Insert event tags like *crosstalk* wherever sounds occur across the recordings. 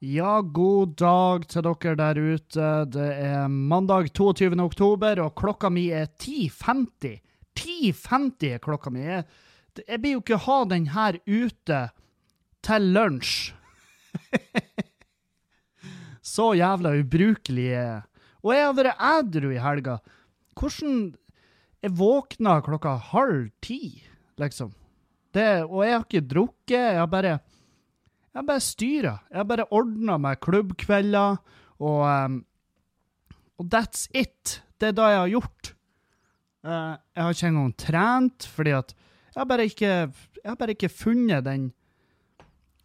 Ja, god dag til dere der ute. Det er mandag 22. oktober, og klokka mi er 10.50. 10.50 er klokka mi. Jeg, jeg blir jo ikke ha den her ute til lunsj. *laughs* Så jævla ubrukelig jeg. Og jeg har vært ædru i helga. Hvordan Jeg våkna klokka halv ti, liksom. Det, og jeg har ikke drukket. Jeg har bare jeg bare styrer. Jeg bare ordna meg klubbkvelder, og, um, og that's it. Det er det jeg har gjort. Uh, jeg har ikke engang trent, fordi at jeg bare ikke Jeg har bare ikke funnet den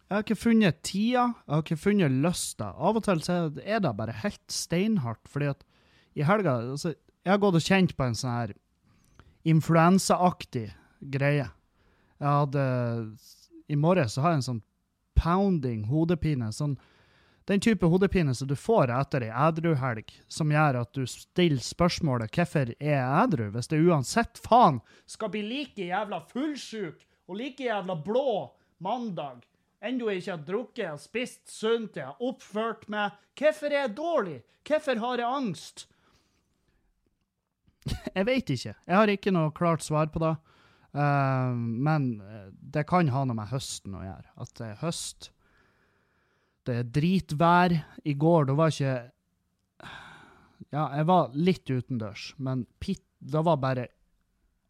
Jeg har ikke funnet tida, jeg har ikke funnet lysta. Av og til så er det bare helt steinhardt, fordi at i helga altså, Jeg har gått og kjent på en sånn her influensaaktig greie. Jeg hadde I morges så har jeg en sånn pounding hodepine. Sånn, den type hodepine som du får etter ei edruhelg, som gjør at du stiller spørsmålet 'hvorfor er jeg edru?' hvis det uansett faen skal bli like jævla fullsjuk og like jævla blå mandag. Enda jeg ikke har drukket, og spist sunt, jeg har oppført meg. Hvorfor er jeg dårlig? Hvorfor har jeg angst? *laughs* Jeg vet ikke. Jeg har ikke noe klart svar på det. Uh, men det kan ha noe med høsten å gjøre. At det er høst. Det er dritvær. I går, da var ikke Ja, jeg var litt utendørs, men pit, det var bare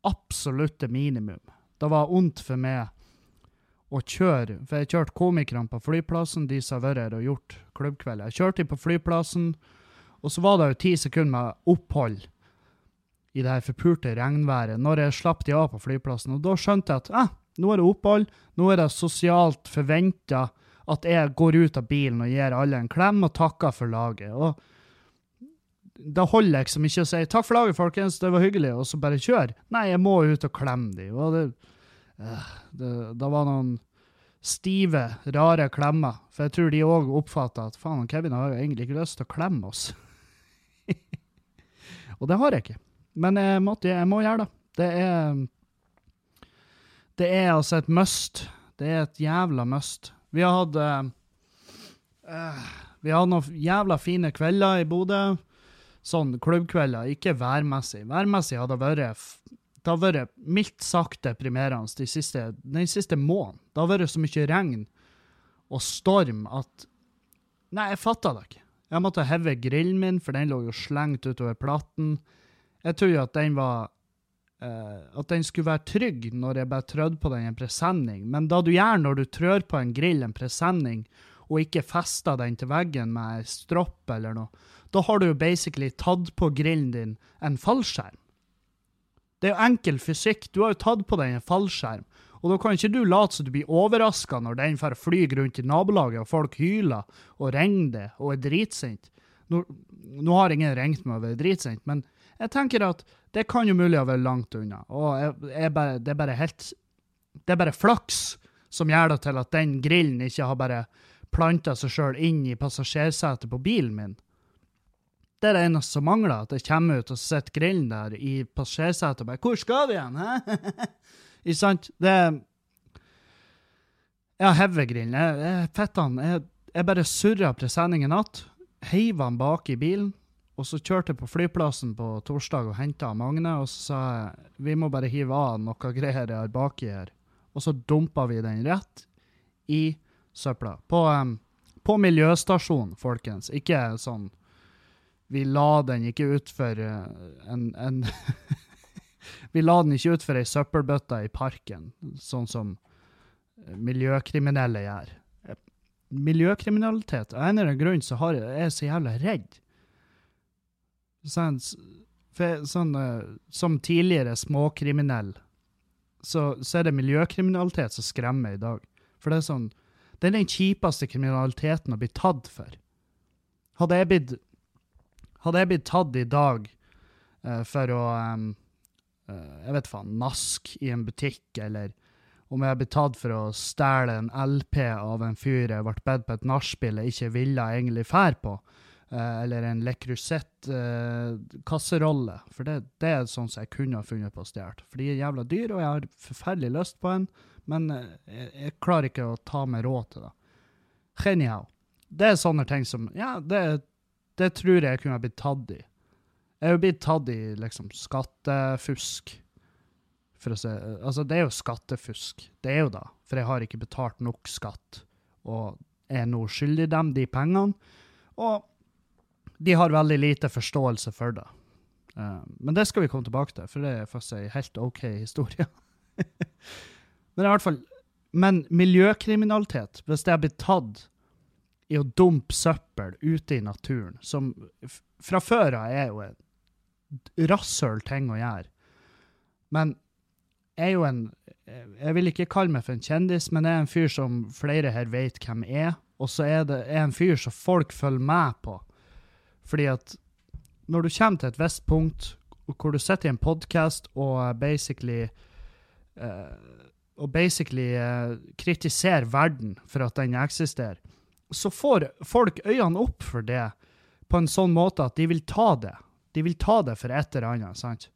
absolutte minimum. Det var vondt for meg å kjøre, for jeg kjørte komikerne på flyplassen, de som har vært her og gjort klubbkveld. Jeg kjørte dem på flyplassen, og så var det jo ti sekunder med opphold i det her forpulte regnværet når jeg slapp de av på flyplassen. Og da skjønte jeg at eh, nå er det opphold, nå er det sosialt forventa at jeg går ut av bilen og gir alle en klem og takker for laget. Og da holder liksom ikke å si 'takk for laget, folkens, det var hyggelig', og så bare kjøre. Nei, jeg må ut og klemme de. Og det, uh, det, det var noen stive, rare klemmer. For jeg tror de òg oppfatta at faen, Kevin har jo egentlig ikke lyst til å klemme oss. *laughs* og det har jeg ikke. Men jeg, måtte, jeg må gjøre det. Det er Det er altså et must. Det er et jævla must. Vi har hatt uh, Vi har hatt noen jævla fine kvelder i Bodø. Sånn klubbkvelder, ikke værmessig. Værmessig har det vært det har vært mildt sagt deprimerende de siste, den siste måneden. Det har vært så mye regn og storm at Nei, jeg fatta det ikke. Jeg måtte heve grillen min, for den lå jo slengt utover platen. Jeg tror jo at den var uh, At den skulle være trygg når jeg bare trødde på den en presenning, men da du gjør når du trør på en grill en presenning, og ikke fester den til veggen med stropp eller noe, da har du jo basically tatt på grillen din en fallskjerm. Det er jo enkel fysikk. Du har jo tatt på den en fallskjerm. Og da kan ikke du late som du blir overraska når den får fly rundt i nabolaget, og folk hyler og ringer det og er dritsint. Nå, nå har ingen ringt meg og vært dritsint, men jeg tenker at det kan jo mulig å være langt unna. Og jeg, jeg bare, det er bare helt Det er bare flaks som gjør det til at den grillen ikke har bare planta seg sjøl inn i passasjersetet på bilen min. Det er det eneste som mangler, at jeg kommer ut og sitter grillen der i passasjersetet og bare 'Hvor skal vi igjen?' hæ? *laughs* Ikke sant? Det Jeg har hevet grillen. Jeg, jeg, fettan, jeg, jeg bare surra presenningen att, heiv han bak i bilen, og så kjørte jeg på flyplassen på torsdag og henta Magne, og så sa jeg vi må bare hive av noe greier jeg har baki her. Og så dumpa vi den rett i søpla. På, um, på miljøstasjonen, folkens. Ikke sånn Vi la den ikke utfor uh, en, en *laughs* Vi la den ikke utfor ei søppelbøtte i parken, sånn som miljøkriminelle gjør. Miljøkriminalitet Av en eller annen grunn så jeg, er jeg så jævla redd sånn, sånn, som tidligere småkriminell, så, så, er det miljøkriminalitet som skremmer i dag. For det er sånn Det er den kjipeste kriminaliteten å bli tatt for. Hadde jeg blitt Hadde jeg blitt tatt i dag uh, for å um, uh, Jeg vet faen Nask i en butikk, eller om jeg blitt tatt for å stjele en LP av en fyr jeg ble bedt på et nachspiel jeg ikke ville egentlig fære på, Eh, eller en Le Crusette-kasserolle. Eh, for det, det, er sånn som jeg kunne ha funnet på å stjele. For de er jævla dyre, og jeg har forferdelig lyst på en, men eh, jeg, jeg klarer ikke å ta meg råd til det. Genial. det er sånne ting som Ja, det, det tror jeg jeg kunne ha blitt tatt i. Jeg jo blitt tatt i liksom skattefusk. For å se Altså, det er jo skattefusk. Det er jo da. For jeg har ikke betalt nok skatt, og er nå skyldig dem de pengene. Og de har veldig lite forståelse for det. Uh, men det skal vi komme tilbake til, for det er faktisk ei helt OK historie. *laughs* men i hvert fall Men miljøkriminalitet, hvis det har blitt tatt i å dumpe søppel ute i naturen, som fra før av er jo en rasshøl ting å gjøre, men jeg er jo en Jeg vil ikke kalle meg for en kjendis, men jeg er en fyr som flere her vet hvem er, og så er det er en fyr som folk følger med på. Fordi at når du kommer til et visst punkt hvor du sitter i en podkast og basically uh, og basically uh, kritiserer verden for at den eksisterer, så får folk øynene opp for det på en sånn måte at de vil ta det. De vil ta det for et eller annet. sant?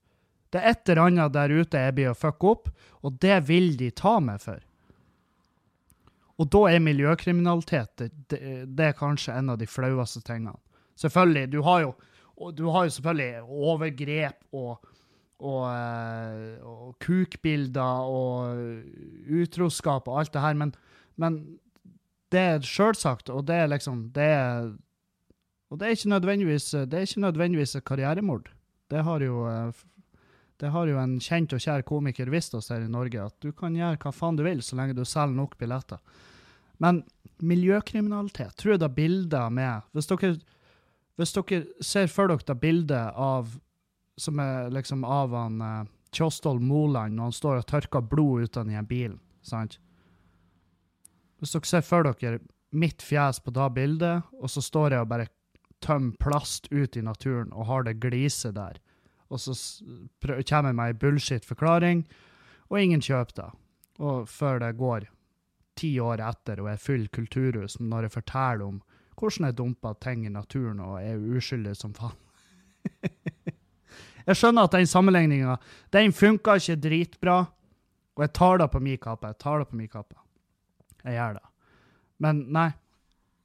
Det er et eller annet der ute jeg blir å fucke opp, og det vil de ta meg for. Og da er miljøkriminalitet det, det, det er kanskje en av de flaueste tingene. Selvfølgelig, du har jo, du har jo selvfølgelig overgrep og, og, eh, og kukbilder og utroskap og alt det her, men, men det er sjølsagt, og det er liksom det er, Og det er ikke nødvendigvis det nødvendigvis karrieremord. Det har jo det har jo en kjent og kjær komiker visst oss her i Norge, at du kan gjøre hva faen du vil så lenge du selger nok billetter. Men miljøkriminalitet, tror jeg da bilder med Hvis dere, hvis dere ser for dere bildet av som er liksom av han uh, Kjostol Moland når han står og tørker blod ut av den bilen, sant? Hvis dere ser for dere mitt fjes på det bildet, og så står jeg og bare tømmer plast ut i naturen og har det gliset der, og så kommer jeg med ei bullshit-forklaring, og ingen kjøper det. Og før det går ti år etter og er full kulturhus når jeg forteller om hvordan jeg dumper ting i naturen og er uskyldig som faen. *laughs* jeg skjønner at den sammenligninga den funka ikke dritbra, og jeg tar det på min kappe. Jeg tar det på min kappe. Jeg gjør det. Men nei.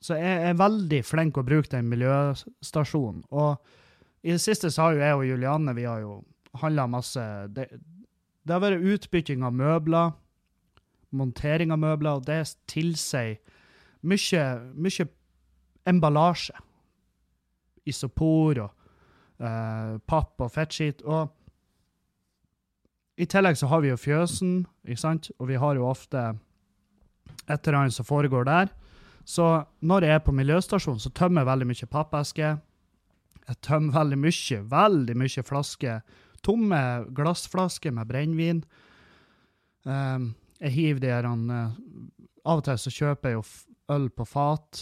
Så jeg er veldig flink å bruke den miljøstasjonen. Og i det siste så har jo jeg og Julianne vi har jo handla masse det, det, har vært utbytting av møbler, montering av møbler, og det tilsier mye, mye emballasje. Isopor og uh, papp og fettskitt. Og i tillegg så har vi jo fjøsen, ikke sant, og vi har jo ofte et eller annet som foregår der. Så når jeg er på miljøstasjonen, så tømmer jeg veldig mye pappesker. Jeg tømmer veldig mye, veldig mye flasker. Tomme glassflasker med brennevin. Um, jeg hiver de her uh, Av og til så kjøper jeg jo øl på fat,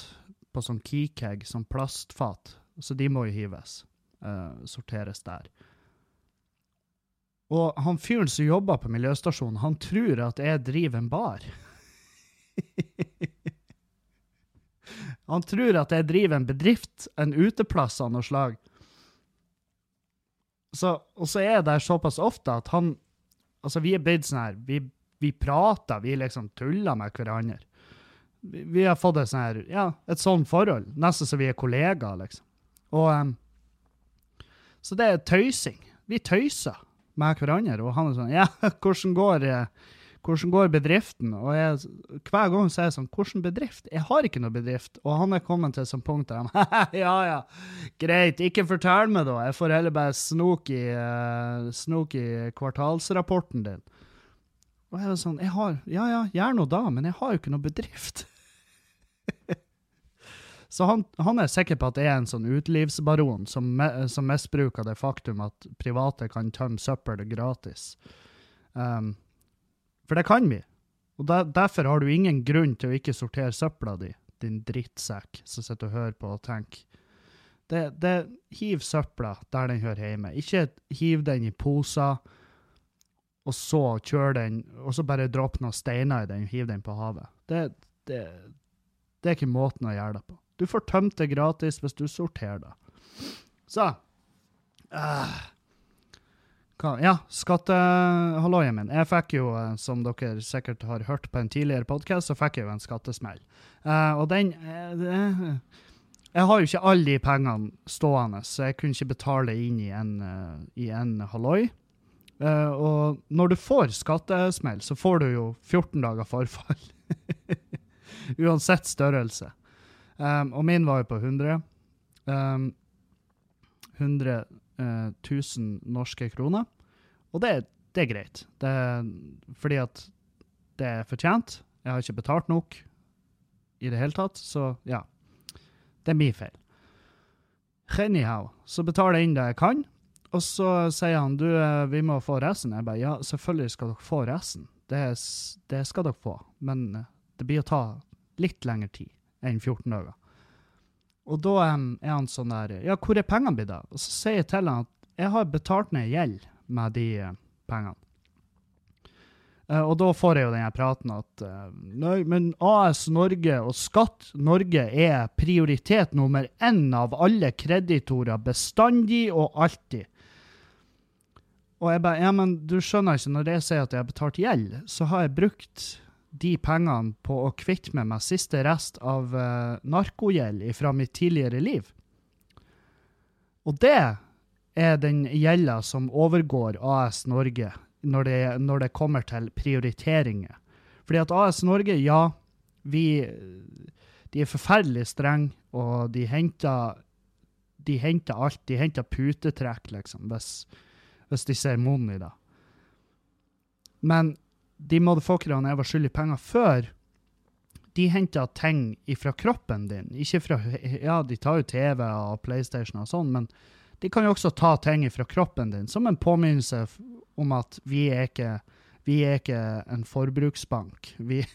på sånn keycag, sånn plastfat. Så de må jo hives. Uh, sorteres der. Og han fyren som jobber på miljøstasjonen, han tror at jeg driver en bar. *laughs* Han tror at jeg driver en bedrift, en uteplass av noe slag. Så, og så er jeg der såpass ofte at han Altså, vi er blitt sånn her vi, vi, prater, vi liksom tuller med hverandre. Vi, vi har fått et her Ja, et sånt forhold. Nesten så vi er kollegaer, liksom. Og um, Så det er tøysing. Vi tøyser med hverandre, og han er sånn Ja, *laughs* hvordan går hvordan går bedriften? Og jeg, hver gang sier jeg sånn, hvordan bedrift? Jeg har ikke noe bedrift. Og han er kommet til et sånt punkt der han *laughs* ja, ja, greit, ikke fortell meg, da. Jeg får heller bare snoke i, uh, snok i kvartalsrapporten din. Og jeg er sånn, jeg har, ja ja, gjør noe da, men jeg har jo ikke noe bedrift. Så han, han, er sikker på at det er en sånn utelivsbaron som, som misbruker det faktum at private kan tømme søppel gratis. Um, for det kan vi. Og der, derfor har du ingen grunn til å ikke sortere søpla di, din drittsekk som sitter og hører på og tenker. Det, det, hiv søpla der den hører hjemme. Ikke hiv den i poser, og så kjør den, og så bare dropp noen steiner i den og hiv den på havet. Det, det, det er ikke måten å gjøre det på. Du får tømt det gratis hvis du sorterer det. Så uh, hva? Ja, skattehalloien min. Jeg fikk jo, eh, som dere sikkert har hørt på en tidligere podkast, så fikk jeg jo en skattesmell. Uh, og den uh, Jeg har jo ikke alle de pengene stående, så jeg kunne ikke betale inn i en, uh, i en halloi. og når du får skattesmell, så får du jo 14 dager forfall. *laughs* Uansett størrelse. Um, og min var jo på 100. Um, 100 000 norske kroner. Og det, det er greit. Det, fordi at det er fortjent. Jeg har ikke betalt nok i det hele tatt, så ja. Det er min feil. Anyhow, så betaler jeg inn det jeg kan, og så sier han du, eh, vi må få resten. Jeg bare ja, selvfølgelig skal dere få resten. Det, det skal dere få, men eh, det blir å ta litt lengre tid enn 14 dager. Og da um, er han sånn der Ja, hvor er pengene blitt av? Og så sier jeg til han at jeg har betalt ned gjeld med de uh, pengene. Uh, og da får jeg jo den praten at uh, nei, men AS Norge og Skatt Norge er prioritet nummer én av alle kreditorer, bestandig og alltid. Og jeg bare Ja, men du skjønner ikke, når jeg sier at jeg har betalt gjeld, så har jeg brukt de pengene på å kvitte meg siste rest av uh, narkogjeld fra mitt tidligere liv. Og det er den gjelda som overgår AS Norge når det, når det, kommer til prioriteringer. Fordi at AS Norge, ja, vi De er forferdelig strenge, og de henter, de henter alt. De henter putetrekk, liksom, hvis, hvis de ser monn i det. Men de motherfuckerne jeg var skyldig penger før, de henter ting ifra kroppen din. Ikke fra Ja, de tar jo TV og PlayStation og sånn, men de kan jo også ta ting ifra kroppen din som en påminnelse om at vi er ikke, vi er ikke en forbruksbank. Vi *laughs*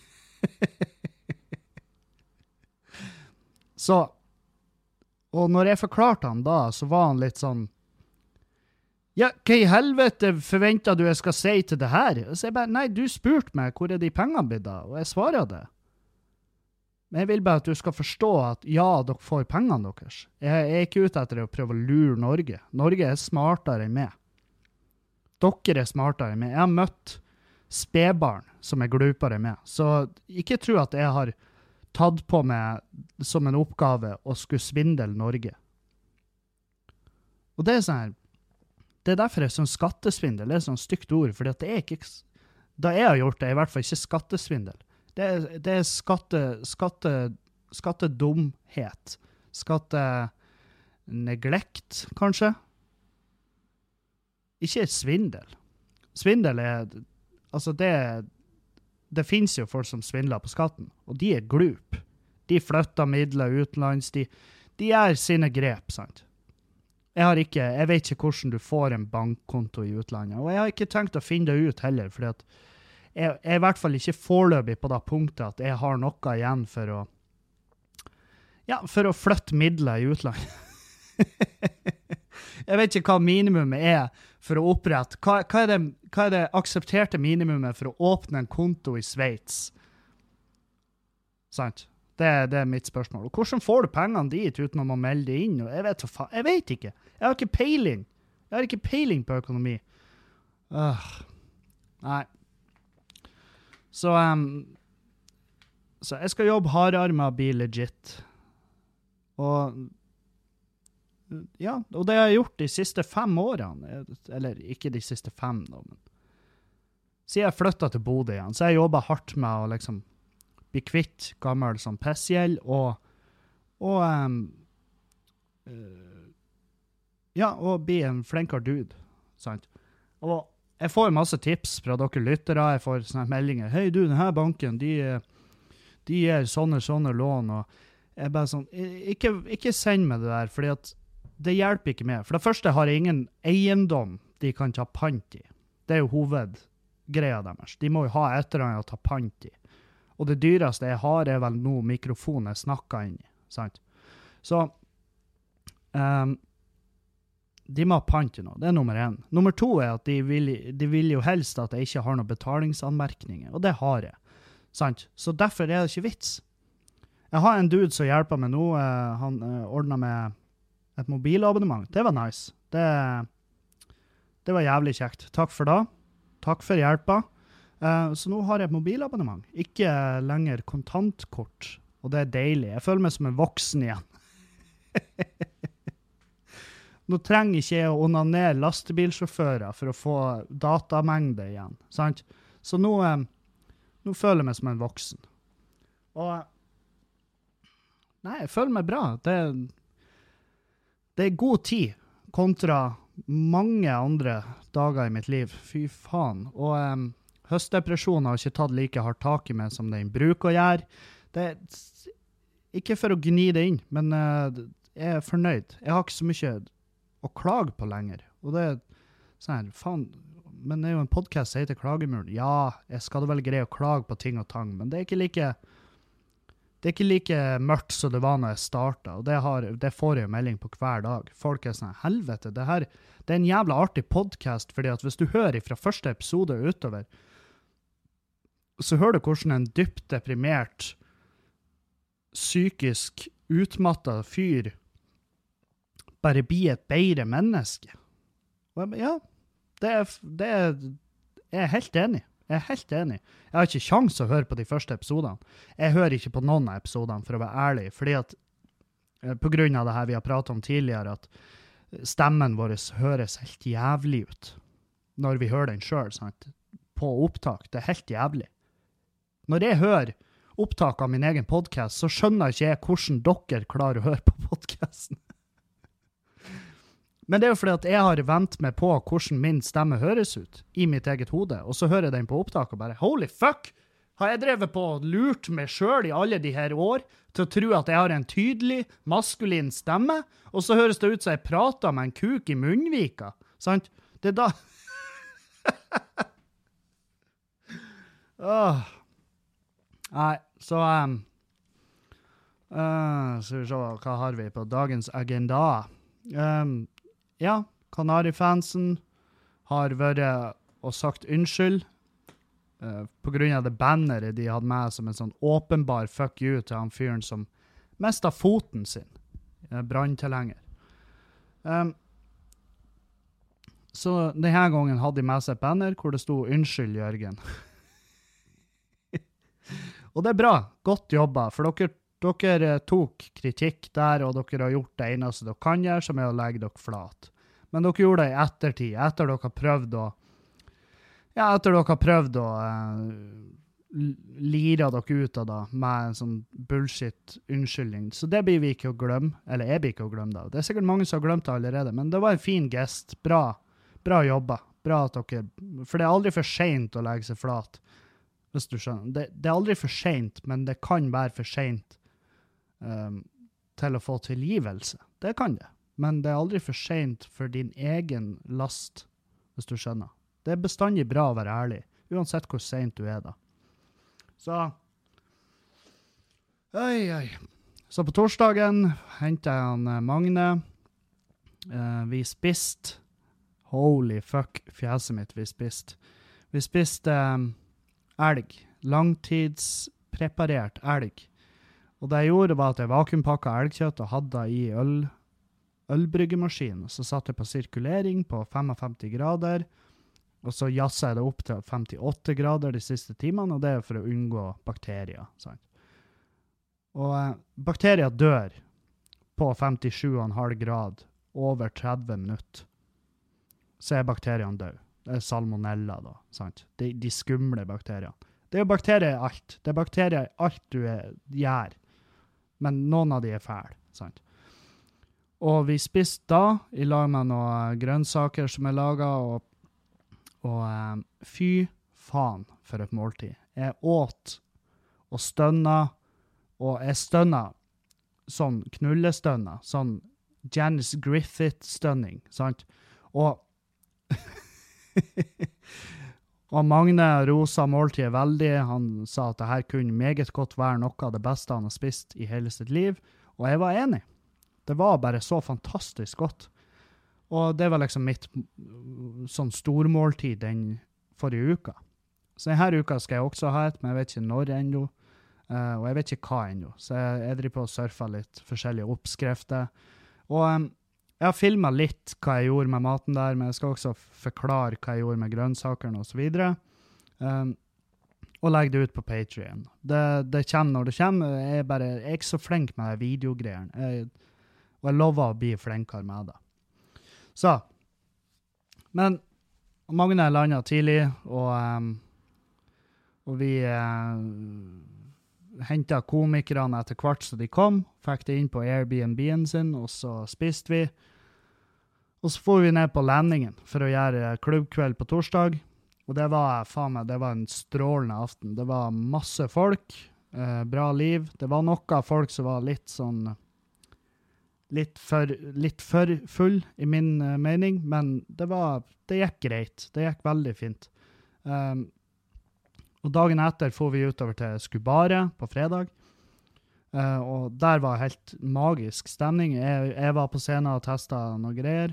Så Og når jeg forklarte han da, så var han litt sånn ja, hva i helvete forventer du jeg skal si til det her? Så jeg bare, nei, du spurte meg hvor er de pengene blitt av, og jeg svarer det. Men jeg vil bare at du skal forstå at ja, dere får pengene deres. Jeg er ikke ute etter å prøve å lure Norge. Norge er smartere enn meg. Dere er smartere enn meg. Jeg har møtt spedbarn som er glupere enn meg. Så ikke tro at jeg har tatt på meg som en oppgave å skulle svindle Norge. Og det er sånn her det er derfor jeg sånn skattesvindel er et sånt stygt ord. for det er ikke Da jeg har gjort det, er i hvert fall ikke skattesvindel. Det er, det er skatte, skatte, skattedumhet. Skatteneglekt, kanskje. Ikke svindel. Svindel er Altså, det Det finnes jo folk som svindler på skatten, og de er glup. De flytter midler utenlands. De, de gjør sine grep, sant. Jeg, har ikke, jeg vet ikke hvordan du får en bankkonto i utlandet. Og jeg har ikke tenkt å finne det ut heller, for jeg, jeg, er i hvert fall ikke foreløpig på det punktet at jeg har noe igjen for å ja, for å flytte midler i utlandet. *laughs* jeg vet ikke hva minimumet er for å opprette hva, hva, er det, hva, er det, aksepterte minimumet for å åpne en konto i Sveits? Sant? Det, det, er mitt spørsmål. Og hvordan får du pengene dit uten å melde det inn? Jeg vet, jeg vet, ikke. Jeg har ikke peiling. Jeg har ikke peiling på økonomi. Uh, nei. Så um, Så jeg skal jobbe hardere med å bli legit. Og Ja, og det har jeg gjort de siste fem årene. Eller ikke de siste fem, da, men Siden jeg flytta til Bodø igjen, så har jeg jobba hardt med å liksom bli kvitt gammel sånn pissgjeld og, og um, Ja, og bli en flinkere dude, sant? Og jeg får masse tips fra dere lyttere. Jeg får sånne meldinger. 'Hei, du, denne banken, de, de gir sånne sånne lån.' og jeg bare sånn, ikke, ikke send meg det der, for det hjelper ikke meg. For det første har jeg ingen eiendom de kan ta pant i. Det er jo hovedgreia deres. De må jo ha et eller annet å ta pant i. Og det dyreste jeg har, er vel nå mikrofonen jeg snakker inn sant? Så um, de må ha pant i noe. Det er nummer én. Nummer to er at de vil, de vil, jo helst at jeg ikke har noen betalingsanmerkninger, og det har jeg. Sant? Så derfor er det ikke vits. Jeg har en dude som hjelper meg nå. Uh, han eh, ordna med et mobilabonnement. Det var nice. Det, Det var jævlig kjekt. Takk for det. Takk for hjelpa. Eh, så nå har jeg et mobilabonnement. Ikke lenger kontantkort. Og det er deilig. Jeg føler meg som en voksen igjen. *laughs* nå trenger ikke jeg å onanere lastebilsjåfører for å få datamengde igjen. Sant? Så nå, eh, nå føler jeg meg som en voksen. Og Nei, jeg føler meg bra. Det, det er god tid kontra mange andre dager i mitt liv. Fy faen. Og um, høstdepresjonen har ikke tatt like hardt tak i meg som den bruker å gjøre. Det er ikke for å gni det inn, men uh, jeg er fornøyd. Jeg har ikke så mye å klage på lenger. Og det er sånn her, faen, men det er jo en podkast som heter Klagemuren. Ja, jeg skal da vel greie å klage på ting og tang, men det er ikke like det er ikke like mørkt som det var når jeg starta, og det, har, det, får jeg jo melding på hver dag. Folk er sånn Helvete, det her det er en jævla artig podkast, fordi at hvis du hører fra første episode utover, så hører du hvordan en dypt deprimert, psykisk utmatta fyr bare blir et bedre menneske. Og ja, det er, det er Jeg er helt enig. Jeg er helt enig. Jeg har ikke kjangs å høre på de første episodene. Jeg hører ikke på noen av episodene, for å være ærlig, fordi at eh, på grunn av det her vi har pratet om tidligere, at stemmen vår høres helt jævlig ut når vi hører den sjøl, på opptak. Det er helt jævlig. Når jeg hører opptak av min egen podkast, så skjønner ikke jeg hvordan dere klarer å høre på podkasten. Men det er jo fordi at jeg har vent meg på hvordan min stemme høres ut i mitt eget hode, og så hører jeg den på opptak og bare holy fuck! Har jeg drevet på og lurt meg sjøl i alle de her år til å tro at jeg har en tydelig, maskulin stemme, og så høres det ut som jeg prater med en kuk i munnvika? Sant? Det er da *laughs* Åh. Nei, så um, uh, Skal vi se, hva har vi på dagens agenda? Um, ja, Kanarifansen har vært og sagt unnskyld uh, på grunn av det banneret de hadde med som en sånn åpenbar fuck you til han fyren som mista foten sin. Uh, Branntilhenger. Um, så denne gangen hadde de med seg et banner hvor det sto 'Unnskyld, Jørgen'. *laughs* og det er bra. Godt jobba. For dere, dere tok kritikk der, og dere har gjort det eneste dere kan gjøre, som er å legge dere flat. Men dere gjorde det i ettertid, etter dere har prøvd å Ja, etter dere har prøvd å eh, lire dere ut av det med en sånn bullshit unnskyldning. Så det blir vi ikke å glemme. Eller jeg blir ikke å glemme det. Det er sikkert mange som har glemt det allerede, men det var en fin gest. Bra. Bra jobba. Bra at dere For det er aldri for seint å legge seg flat, hvis du skjønner. Det, det er aldri for seint, men det kan være for seint um, til å få tilgivelse. Det kan det men det er aldri for seint for din egen last, hvis du skjønner. Det er bestandig bra å være ærlig, uansett hvor seint du er da. Så Oi, oi. Så på torsdagen henta jeg han eh, Magne. Uh, vi spiste Holy fuck, fjeset mitt, vi spiste. Vi spiste um, elg. Langtidspreparert elg. Og det jeg gjorde, var at jeg vakuumpakka elgkjøtt og hadde det i øl ølbryggemaskin. Så satte jeg på sirkulering på 55 grader. Og så jazza jeg det opp til 58 grader de siste timene, og det er for å unngå bakterier. Sant? Og eh, bakterier dør på 57,5 grad over 30 minutter. Så er bakteriene døde. Er salmonella, da. sant? De, de skumle bakteriene. Det er jo bakterier i alt. Det er bakterier i alt du gjør. Men noen av de er fæle. sant? Og vi spiste da i lag med noen grønnsaker som er laga, og, og um, fy faen for et måltid. Jeg åt og stønna, og jeg stønna sånn knullestønna, sånn Janice Griffith-stønning, sant? Og *laughs* *laughs* Og Magne rosa måltidet veldig. Han sa at det her kunne meget godt være noe av det beste han har spist i hele sitt liv, og jeg var enig. Det var bare så fantastisk godt. Og det var liksom mitt sånn stormåltid den forrige uka. Så denne uka skal jeg også ha et, men jeg vet ikke når ennå. Uh, og jeg vet ikke hva ennå. Så jeg, jeg driver på og surfer litt forskjellige oppskrifter. Og um, Jeg har filma litt hva jeg gjorde med maten der, men jeg skal også forklare hva jeg gjorde med grønnsakene osv. Um, og legge det ut på Patrion. Det, det, kommer når det kommer. Jeg bare, jeg er ikke så flink med videogreiene. Og jeg lover å bli flinkere med det. Så Men Magne landa tidlig, og, um, og vi uh, henta komikerne etter hvert som de kom. Fikk det inn på Airbnb-en sin, og så spiste vi. Og så for vi ned på landingen for å gjøre klubbkveld på torsdag. Og det var faen meg, det var en strålende aften. Det var masse folk, eh, bra liv. Det var noe folk som var litt sånn Litt for, litt for full, i min uh, mening, men det var Det gikk greit. Det gikk veldig fint. Um, og dagen etter for vi utover til Skubare på fredag. Uh, og der var helt magisk stemning. Jeg, jeg var på scenen og testa noe greier,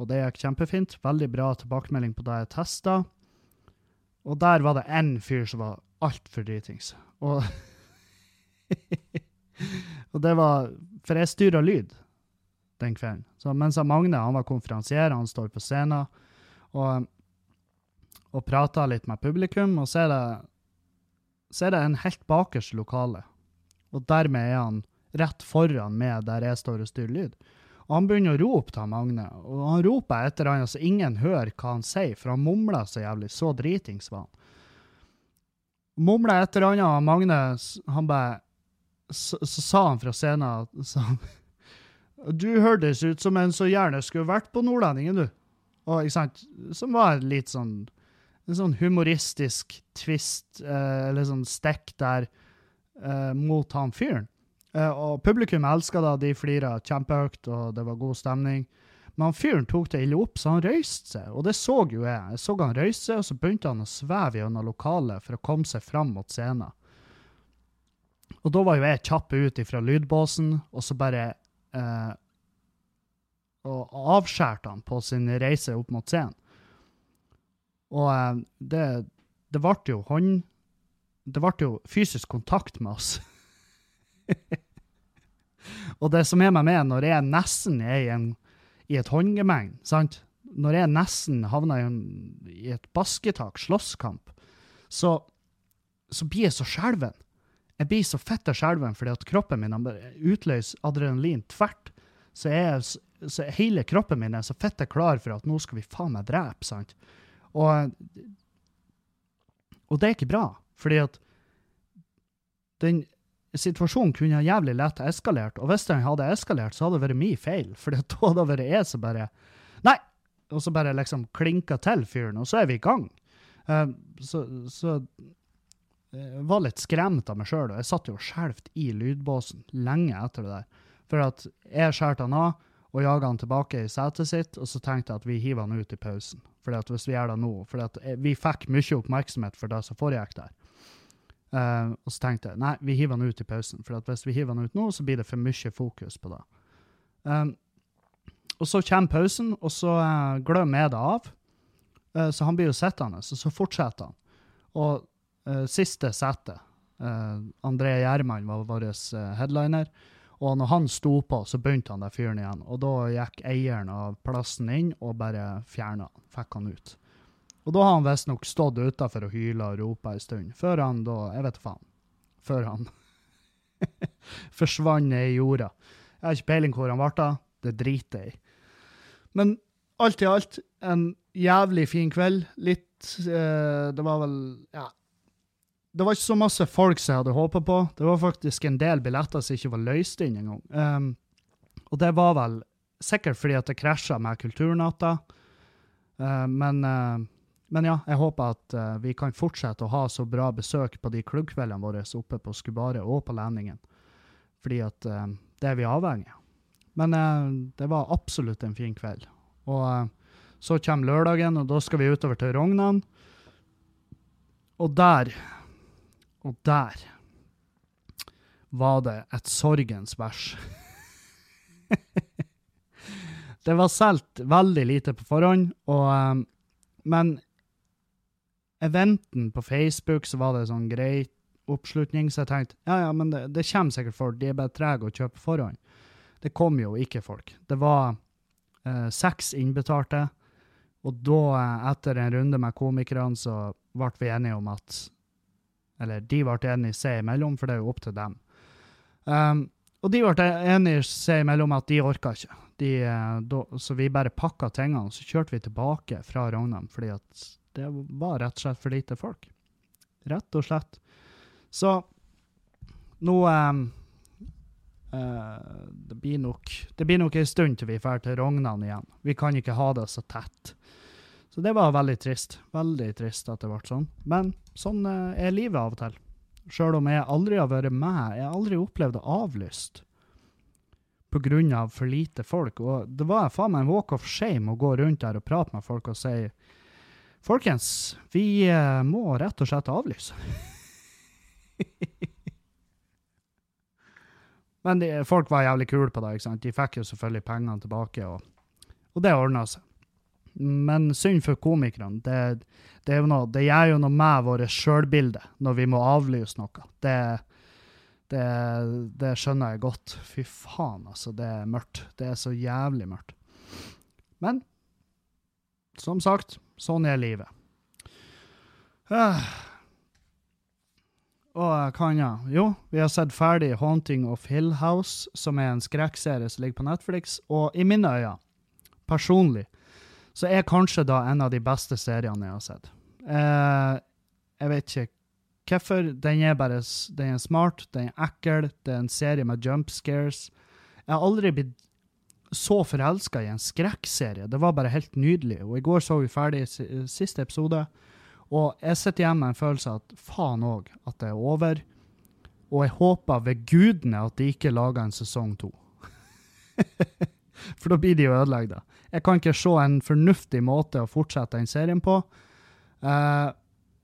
og det gikk kjempefint. Veldig bra tilbakemelding på det jeg testa. Og der var det én fyr som var altfor dritings. Og, *laughs* og det var For jeg styra lyd den kvelden. Så mens Magne han var konferansier, han står på scenen og, og prater litt med publikum, og så er det, så er det en helt bakerst lokale og dermed er han rett foran meg der jeg står og styrer lyd. Og han begynner å rope til Magne, og han roper etter han, så ingen hører hva han sier, for han mumler så jævlig. Så dritings var han. Mumler etter han, og Magne han bare så, så, sa han fra scenen så, Du hørtes ut som en som gjerne skulle vært på Nordlendingen, du. Og, ikke sant? Som var litt sånn en sånn humoristisk twist, eh, eller sånn stikk der uh, mot han fyren. Uh, og publikum elska det, de flira kjempehøyt, og det var god stemning. Men han fyren tok det ille opp, så han røyste seg, og det så jo jeg. Jeg så han røyste seg, og så begynte han å sveve gjennom lokalet for å komme seg fram mot scenen. Og da var jo jeg kjapp ut ifra lydbåsen, og så bare eh, Og avskjærte han på sin reise opp mot scenen. Og eh, det, det ble jo hånd det ble jo fysisk kontakt med oss. og det som er med meg når jeg nesten er i, en, i et håndgemeng, sant? når jeg nesten havner i, en, i et basketak, slåsskamp, så, så blir jeg så skjelven. Jeg blir så fette skjelven fordi at kroppen min utløser adrenalin tvert. Så, jeg, så hele kroppen min er så fett klar for at nå skal vi faen meg drepe, sant? Og, og det er ikke bra. Fordi at den situasjonen kunne jævlig lett eskalert, og hvis den hadde eskalert, så hadde det vært min feil, *laughs* for da hadde det vært jeg som bare Nei! Og så bare liksom klinka til fyren, og så er vi i gang. Uh, så, så jeg var litt skremt av meg sjøl, og jeg satt jo og i lydbåsen lenge etter det der. For at jeg skjærte han av og jaga han tilbake i setet sitt, og så tenkte jeg at vi hiver han ut i pausen. Fordi at hvis vi gjør det nå For at vi fikk mye oppmerksomhet for det som foregikk der. Uh, og så tenkte jeg nei, vi hiver den ut i pausen, for hvis vi hiver den ut nå, så blir det for mye fokus på det. Um, og så kommer pausen, og så uh, glemmer jeg det av. Uh, så han blir jo sittende, og så fortsetter han. Og siste settet, André Gjerman var vår headliner, og når han sto på, så begynte han der fyren igjen. Og da gikk eieren av plassen inn og bare fjerna han, fikk han ut. Og da har han visstnok stått utafor og hyla og ropa ei stund, før han da Jeg vet faen. Før han *laughs* forsvant ned i jorda. Jeg har ikke peiling hvor han ble av. Det driter jeg i. Men alt i alt, en jævlig fin kveld. Litt eh, Det var vel Ja. Det var ikke så masse folk som jeg hadde håpa på. Det var faktisk en del billetter som ikke var løst inn engang. Um, og det var vel sikkert fordi at det krasja med Kulturnatta. Uh, men uh, men ja, jeg håper at uh, vi kan fortsette å ha så bra besøk på de klubbkveldene våre oppe på Skubare og på Lendingen. Fordi at uh, det er vi avhengig av. Men uh, det var absolutt en fin kveld. Og så kommer lørdagen, og da skal vi utover til Rognan. Og der, og der var det et sorgens vers. *laughs* det var solgt veldig lite på forhånd, og, men eventen på Facebook så var det sånn grei oppslutning, så jeg tenkte ja, ja, men det, det kommer sikkert folk, de er bare trege å kjøpe forhånd. Det kom jo ikke folk. Det var Eh, seks innbetalte. Og da, eh, etter en runde med komikerne, så ble vi enige om at Eller de ble enige seg imellom, for det er jo opp til dem. Um, og de ble enige seg imellom at de orka ikke. De, eh, da, så vi bare pakka tingene, og så kjørte vi tilbake fra Rognan, fordi at det var rett og slett for lite folk. Rett og slett. Så nå um, uh, det, blir nok, det blir nok en stund til vi drar til Rognan igjen. Vi kan ikke ha det så tett. Så det var veldig trist. Veldig trist at det ble sånn. Men sånn uh, er livet av og til. Sjøl om jeg aldri har vært med. Jeg har aldri opplevd det avlyst pga. for lite folk. Og det var faen meg en walk of shame å gå rundt der og prate med folk og si Folkens, vi uh, må rett og slett avlyse. *laughs* Men de, folk var jævlig kule på det. ikke sant? De fikk jo selvfølgelig pengene tilbake, og, og det ordna seg. Men synd for komikerne. Det, det, noe, det, gjør jo noe med vårt sjølbilde når vi må avlyse noe. Det, det, skjønner jeg godt. Fy faen, altså. Det er mørkt. Det er så jævlig mørkt. Men som sagt, sånn er livet. Uh. Og hva annet? Jo, vi har sett ferdig 'Haunting of Hill House', som er en skrekkserie som ligger på Netflix. Og i mine øyne, personlig, så er kanskje da en av de beste seriene jeg har sett. Eh, jeg vet ikke hvorfor. Den er bare den er smart, den er ekkel, det er en serie med jump scares. Jeg har aldri blitt så forelska i en skrekkserie. Det var bare helt nydelig. Og i går så vi ferdig siste episode, og jeg sitter igjen med en følelse av at faen òg, at det er over. Og jeg håper ved gudene at de ikke lager en sesong to. *laughs* For da blir de jo ødelagt. Jeg kan ikke se en fornuftig måte å fortsette den serien på. Uh,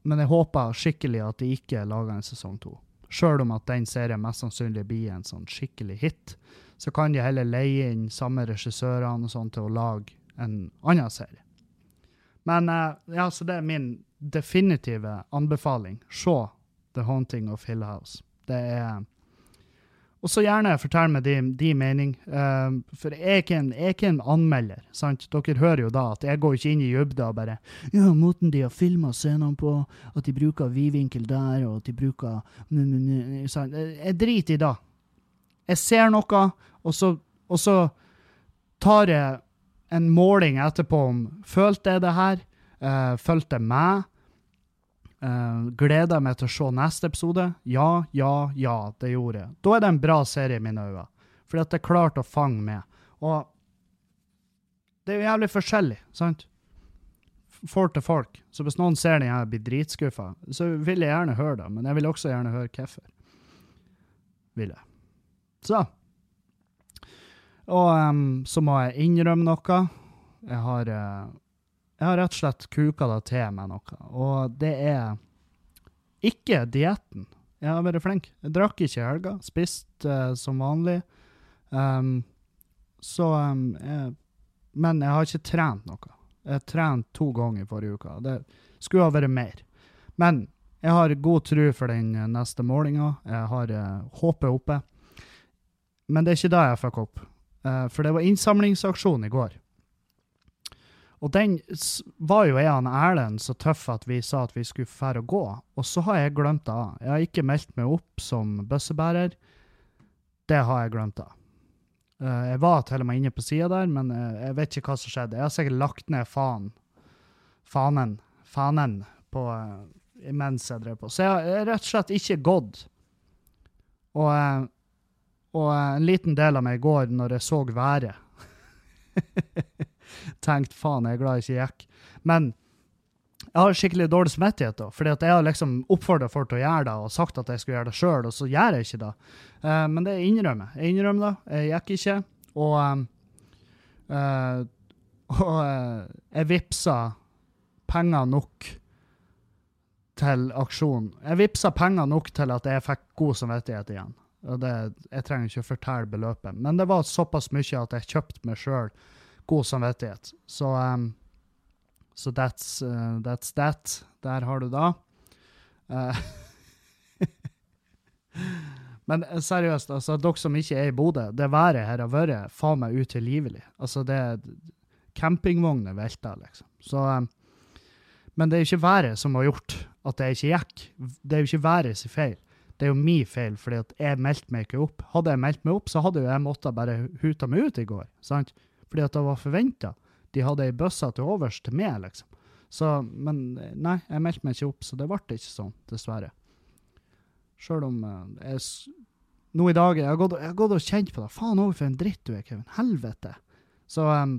men jeg håper skikkelig at de ikke lager en sesong to. Sjøl om at den serien mest sannsynlig blir en sånn skikkelig hit, så kan de heller leie inn samme regissørene og sånn til å lage en annen serie. Men uh, ja, så det er min definitive anbefaling. Se The Haunting of Hill House. Det er og så gjerne fortell meg din de mening. Uh, for jeg er, ikke en, anmelder. sant? Dere hører jo da at jeg går ikke inn i dybda og bare Ja, måten de har filma scenene på, at de bruker vidvinkel der, og at de bruker? Jeg driter i det. Jeg ser noe, og så, og så tar jeg en måling etterpå om følte jeg det her, uh, følte jeg meg? Uh, gleder meg til å se neste episode? Ja, ja, ja, det gjorde jeg. Da er det en bra serie i mine øyne. Fordi at det er klart å fange med. Og det er jo jævlig forskjellig, sant? Folk til folk. Så hvis noen ser den her blir dritskuffa, så vil jeg gjerne høre det. Men jeg vil også gjerne høre hvorfor. Vil jeg. Så. Og um, så må jeg innrømme noe. Jeg har uh, jeg har rett og slett kuka det til med noe, og det er ikke dietten. Jeg har vært flink. Jeg drakk ikke i helga, spiste uh, som vanlig. Um, så um, jeg, Men jeg har ikke trent noe. Jeg har trent to ganger i forrige uke. Det skulle ha vært mer. Men jeg har god tro for den neste målinga. Jeg har uh, håpet oppe. Men det er ikke det jeg fikk opp. Uh, for det var innsamlingsaksjon i går. Og den var jo jeg og Erlend så tøff at vi sa at vi skulle fære å gå, og så har jeg glemt det. Jeg har ikke meldt meg opp som bøssebærer. Det har jeg glemt av. Eh, jeg var til og med inne på sida der, men eh, jeg vet ikke hva som skjedde. Jeg har sikkert lagt ned faen. Fanen. Fanen på, mens jeg drev på. Så jeg har rett og slett ikke gått. Og, og en liten del av meg i går når jeg så været. *laughs* Tenkte faen, jeg er glad jeg ikke gikk. Men jeg har skikkelig dårlig samvittighet, da, fordi jeg har liksom oppfordra folk til å gjøre det og sagt at jeg skulle gjøre det sjøl, og så gjør jeg ikke det. Uh, men det innrømmer jeg. Jeg innrømmer det. Jeg gikk ikke. Og, uh, *laughs* og uh, jeg vippsa penger nok til aksjonen. Jeg vippsa penger nok til at jeg fikk god samvittighet igjen. Og det, jeg trenger ikke å fortelle beløpet, men det var såpass mye at jeg kjøpte meg sjøl god samvittighet. Så um, so that's, uh, that's that. Der har du da. Uh, *laughs* Men eh, seriøst, altså, dere som ikke er i Bodø, det været her har vært faen meg utilgivelig. Altså, det er Campingvogner velter, liksom. Så um, Men det er jo ikke været som har gjort at det ikke gikk. Det er jo ikke været sin feil. Det er jo min feil, fordi at jeg meldte meg ikke opp. Hadde jeg meldt meg opp, så hadde jo jeg måttet bare huta meg ut i går. sant? Fordi at det var forventa. De hadde ei bøsse til overs til meg, liksom. Så, men nei, jeg meldte meg ikke opp, så det ble ikke sånn, dessverre. Sjøl om uh, jeg Nå i dag Jeg har gått, jeg har gått og kjent på det. Faen òg, for en dritt du er, Kevin. Helvete. Så um,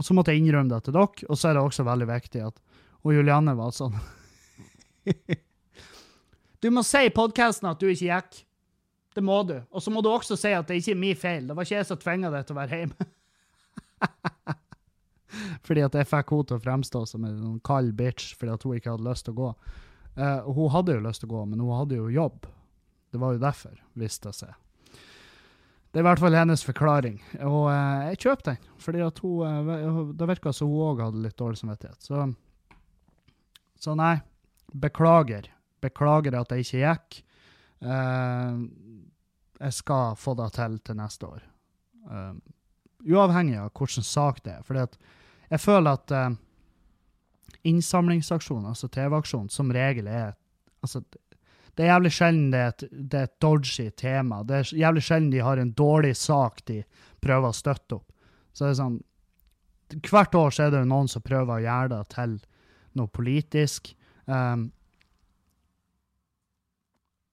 Og så måtte jeg innrømme det til dere, og så er det også veldig viktig at Og Julianne var sånn *laughs* Du må si i podkasten at du ikke gikk. Det må du. Og så må du også si at det ikke er min feil. Det var ikke jeg som tvinga deg til å være hjemme. *laughs* fordi at jeg fikk henne til å fremstå som en sånn kald bitch fordi at hun ikke hadde lyst til å gå. Uh, hun hadde jo lyst til å gå, men hun hadde jo jobb. Det var jo derfor, viste det seg. Det er i hvert fall hennes forklaring, og uh, jeg kjøper den. fordi at hun, uh, Det virka som hun òg hadde litt dårlig samvittighet. Så, så nei, beklager. Beklager at det ikke gikk. Uh, jeg skal få det til til neste år. Uh, uavhengig av hvilken sak det er. For jeg føler at uh, innsamlingsaksjon, altså TV-aksjon, som regel er altså, Det er jævlig sjelden det er, et, det er et dodgy tema. Det er jævlig sjelden de har en dårlig sak de prøver å støtte opp. Så det er sånn Hvert år så er det noen som prøver å gjøre det til noe politisk. Um,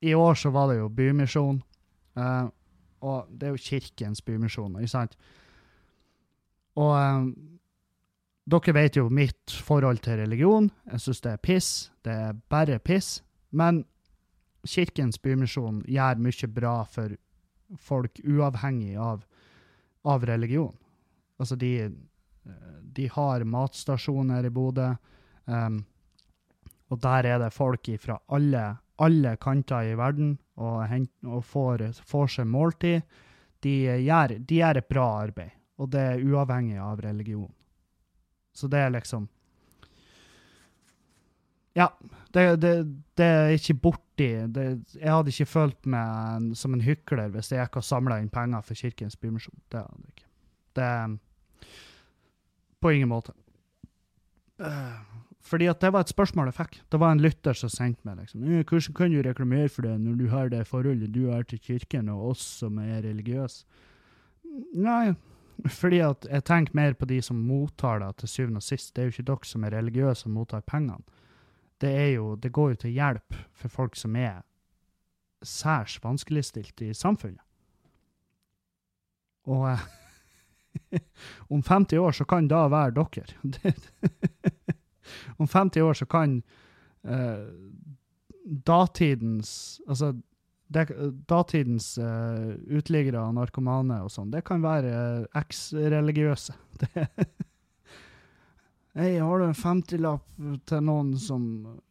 I år så var det jo Bymisjon. Uh, og det er jo Kirkens Bymisjon, ikke sant? Og um, dere vet jo mitt forhold til religion. Jeg syns det er piss. Det er bare piss. Men Kirkens Bymisjon gjør mye bra for folk uavhengig av, av religion. Altså, de, de har matstasjoner i Bodø, um, og der er det folk fra alle, alle kanter i verden og, hent, og får, får seg måltid. De gjør, de gjør et bra arbeid, og det er uavhengig av religion. Så det er liksom Ja, det, det, det er ikke borti det, Jeg hadde ikke følt meg som en hykler hvis jeg gikk og samla inn penger for Kirkens Bymisjon. Det hadde jeg ikke. Det På ingen måte. Eh, fordi at det var et spørsmål jeg fikk. Det var en lytter som sendte meg liksom, «Eh, hvordan kan du reklamere for det når du har det forholdet du har til kirken og oss som er religiøse? Nei, *laughs* fordi at jeg tenker mer på de som mottar det til syvende og sist. Det er jo ikke dere som er religiøse og mottar pengene. Det, er jo, det går jo til hjelp for folk som er særs vanskeligstilt i samfunnet. Og eh, *laughs* om 50 år så kan da være dere. *laughs* Om 50 år så kan uh, datidens Altså det, datidens uh, uteliggere og narkomane og sånn, det kan være eh, eks-religiøse. *laughs* Hei, har du en 50-lapp til noen som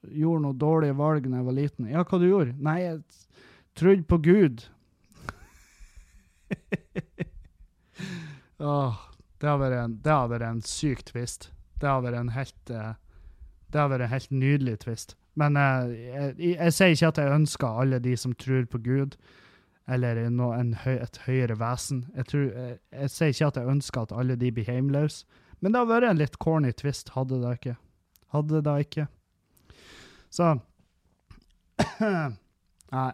gjorde noe dårlige valg da jeg var liten? Ja, hva du gjorde? Nei, jeg trodde på Gud. *laughs* Åh, det har vært en, syk twist. Det har vært en helt eh, Det har vært en helt nydelig twist. Men eh, jeg, jeg, jeg sier ikke at jeg ønsker alle de som tror på Gud, eller no, høy, et høyere vesen. Jeg, tror, jeg, jeg sier ikke at jeg ønsker at alle de blir hjemløse. Men det har vært en litt corny twist, hadde det ikke. Hadde det ikke. Så *clears throat* Nei.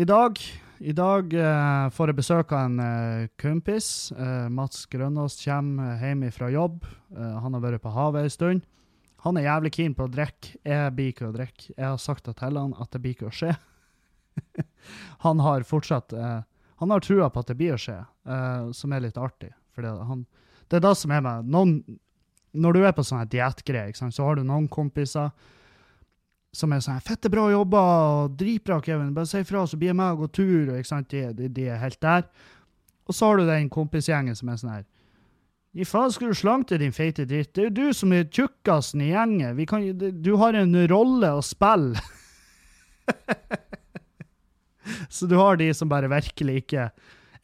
I dag, i dag uh, får jeg besøk av en uh, kompis. Uh, Mats Grønås kommer hjem fra jobb. Eh, han har vært på havet en stund. Han er jævlig keen på å drikke. Jeg blir ikke å drikke. Jeg har sagt det til han at det blir ikke å skje. *laughs* han har fortsatt eh, Han har trua på at det blir å skje, eh, som er litt artig. Fordi han, det er det som er med noen Når du er på sånne diettgreier, så har du noen kompiser som er sånn 'Fette bra jobba, og dritbra, Kevin. Bare si ifra, så blir jeg med og går tur.' Og? De, de, de er helt der. Og så har du den kompisgjengen som er sånn her Gi faen, skal du slanke din feite dritt? Det er jo du som er tjukkasen i gjengen. Kan, du har en rolle å spille. *laughs* så du har de som bare virkelig ikke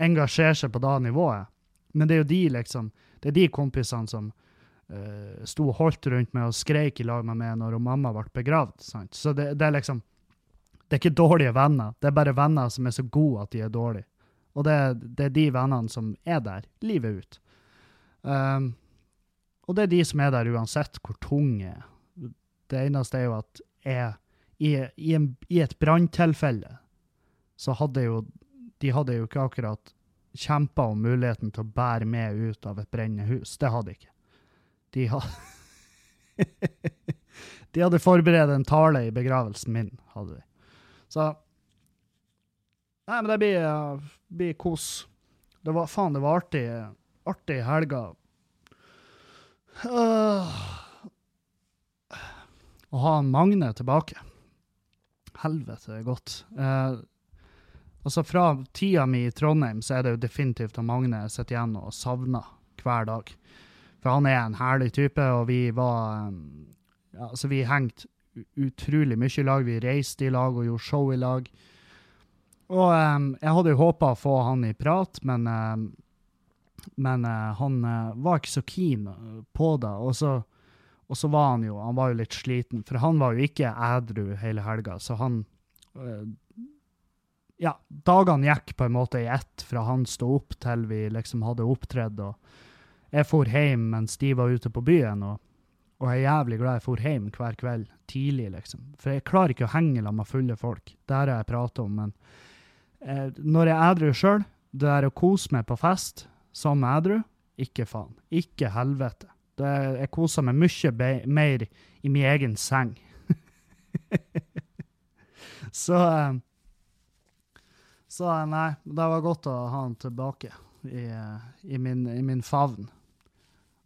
engasjerer seg på det nivået. Men det er jo de, liksom. Det er de kompisene som uh, sto og holdt rundt meg og skreik i lag med meg når mamma ble begravd. Sant? Så det, det er liksom Det er ikke dårlige venner, det er bare venner som er så gode at de er dårlige. Og det, det er de vennene som er der livet ut. Um, og det er de som er der uansett hvor tunge er. Det eneste er jo at jeg, i, i, en, i et branntilfelle så hadde jo De hadde jo ikke akkurat kjempa om muligheten til å bære med ut av et brennende hus. Det hadde ikke. De hadde *laughs* De hadde forberedt en tale i begravelsen min, hadde de. Så Nei, men det blir, blir kos. Det var faen, det var artig, artig helga. Uh, å ha Magne tilbake. Helvete, det er godt. Uh, altså, fra tida mi i Trondheim så er det jo definitivt at Magne sitter igjen og savner hver dag. For han er en herlig type, og vi var um, ja, Altså, vi hengte utrolig mye i lag. Vi reiste i lag og gjorde show i lag. Og um, jeg hadde jo håpa å få han i prat, men, um, men uh, han uh, var ikke så keen på det. Og så, og så, var han jo han var jo litt sliten, for han var jo ikke ædru hele helga. Så han Ja, dagene gikk på en måte i ett fra han sto opp til vi liksom hadde opptredd. Og jeg for hjem mens de var ute på byen. og og jeg er jævlig glad jeg for hjem hver kveld tidlig, liksom. For jeg klarer ikke å henge sammen med fulle folk. Det har jeg prata om, men eh, når jeg er edru sjøl, det er å kose meg på fest som edru, ikke faen. Ikke helvete. Det, jeg koser meg mye mer i min egen seng. *laughs* så eh, Så nei, det var godt å ha han tilbake i, eh, i, min, i min favn.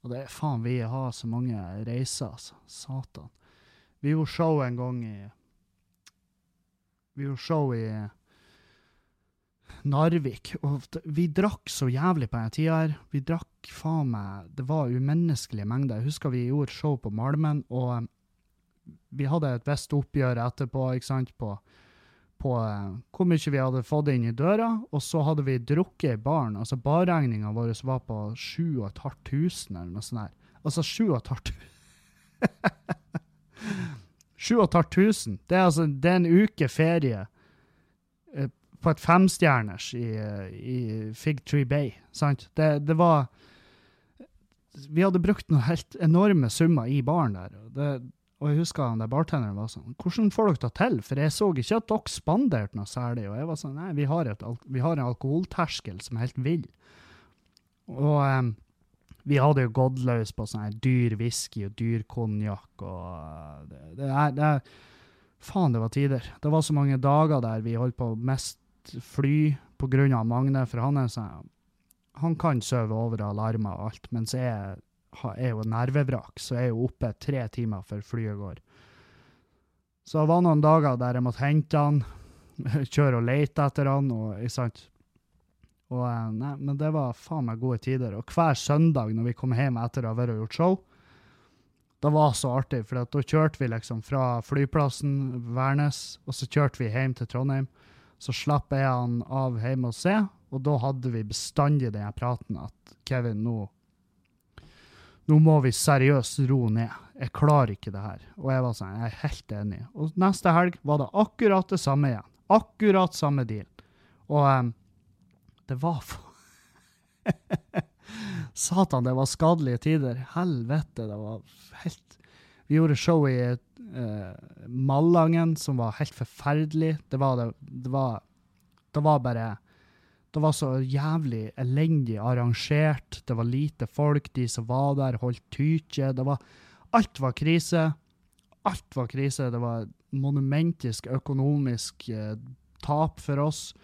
Og det er faen, vi har så mange reiser, altså. Satan. Vi gjorde show en gang i Vi gjorde show i Narvik, og vi drakk så jævlig på den tida her. Vi drakk faen meg Det var umenneskelige mengder. Jeg husker vi gjorde show på Malmen, og vi hadde et visst oppgjør etterpå, ikke sant, på på uh, hvor mye vi hadde fått inn i døra, og så hadde vi drukket i baren. Altså barregninga vår var på 7500 eller noe sånt. der. Altså 7500 7500! *laughs* Det er altså det er en uke ferie på et femstjerners i, i Fig Tree Bay. Sant? Det, det, var Vi hadde brukt noen helt enorme summer i baren der. Det, og jeg husker han der bartenderen var sånn Hvordan får dere det til? For jeg så ikke at dere spanderte noe særlig. Og jeg var sånn Nei, vi har, et, vi har en alkoholterskel som er helt vill. Og um, vi hadde jo gått løs på sånn dyr whisky og dyr konjakk og det, det, er, det er Faen, det var tider. Det var så mange dager der vi holdt på mest fly på grunn av Magne, for han er sånn Han kan sove over alarmer og alt, mens jeg er jo nervevrak, så jeg er jo oppe tre timer før flyet går. Så det var noen dager der jeg måtte hente han, *laughs* kjøre og lete etter han, og ikke sant. Og, eh, nei, men det var faen meg gode tider. Og hver søndag når vi kom hjem etter å ha vært og gjort show, det var så artig, for da kjørte vi liksom fra flyplassen Værnes, og så kjørte vi hjem til Trondheim. Så slapp jeg han av hjemme og se, og da hadde vi bestandig den praten at Kevin, nå nå må vi seriøst ro ned. Jeg klarer ikke det her. Og jeg var sånn, jeg er helt enig. Og neste helg var det akkurat det samme igjen. Akkurat samme deal. Og um, det var for *laughs* Satan, det var skadelige tider. Helvete, det var helt Vi gjorde show i uh, Malangen som var helt forferdelig. Det var, det, det var, det var bare det var så jævlig elendig arrangert. Det var lite folk. De som var der, holdt tykje. Det var Alt var krise. Alt var krise. Det var monumentisk økonomisk eh, tap for oss.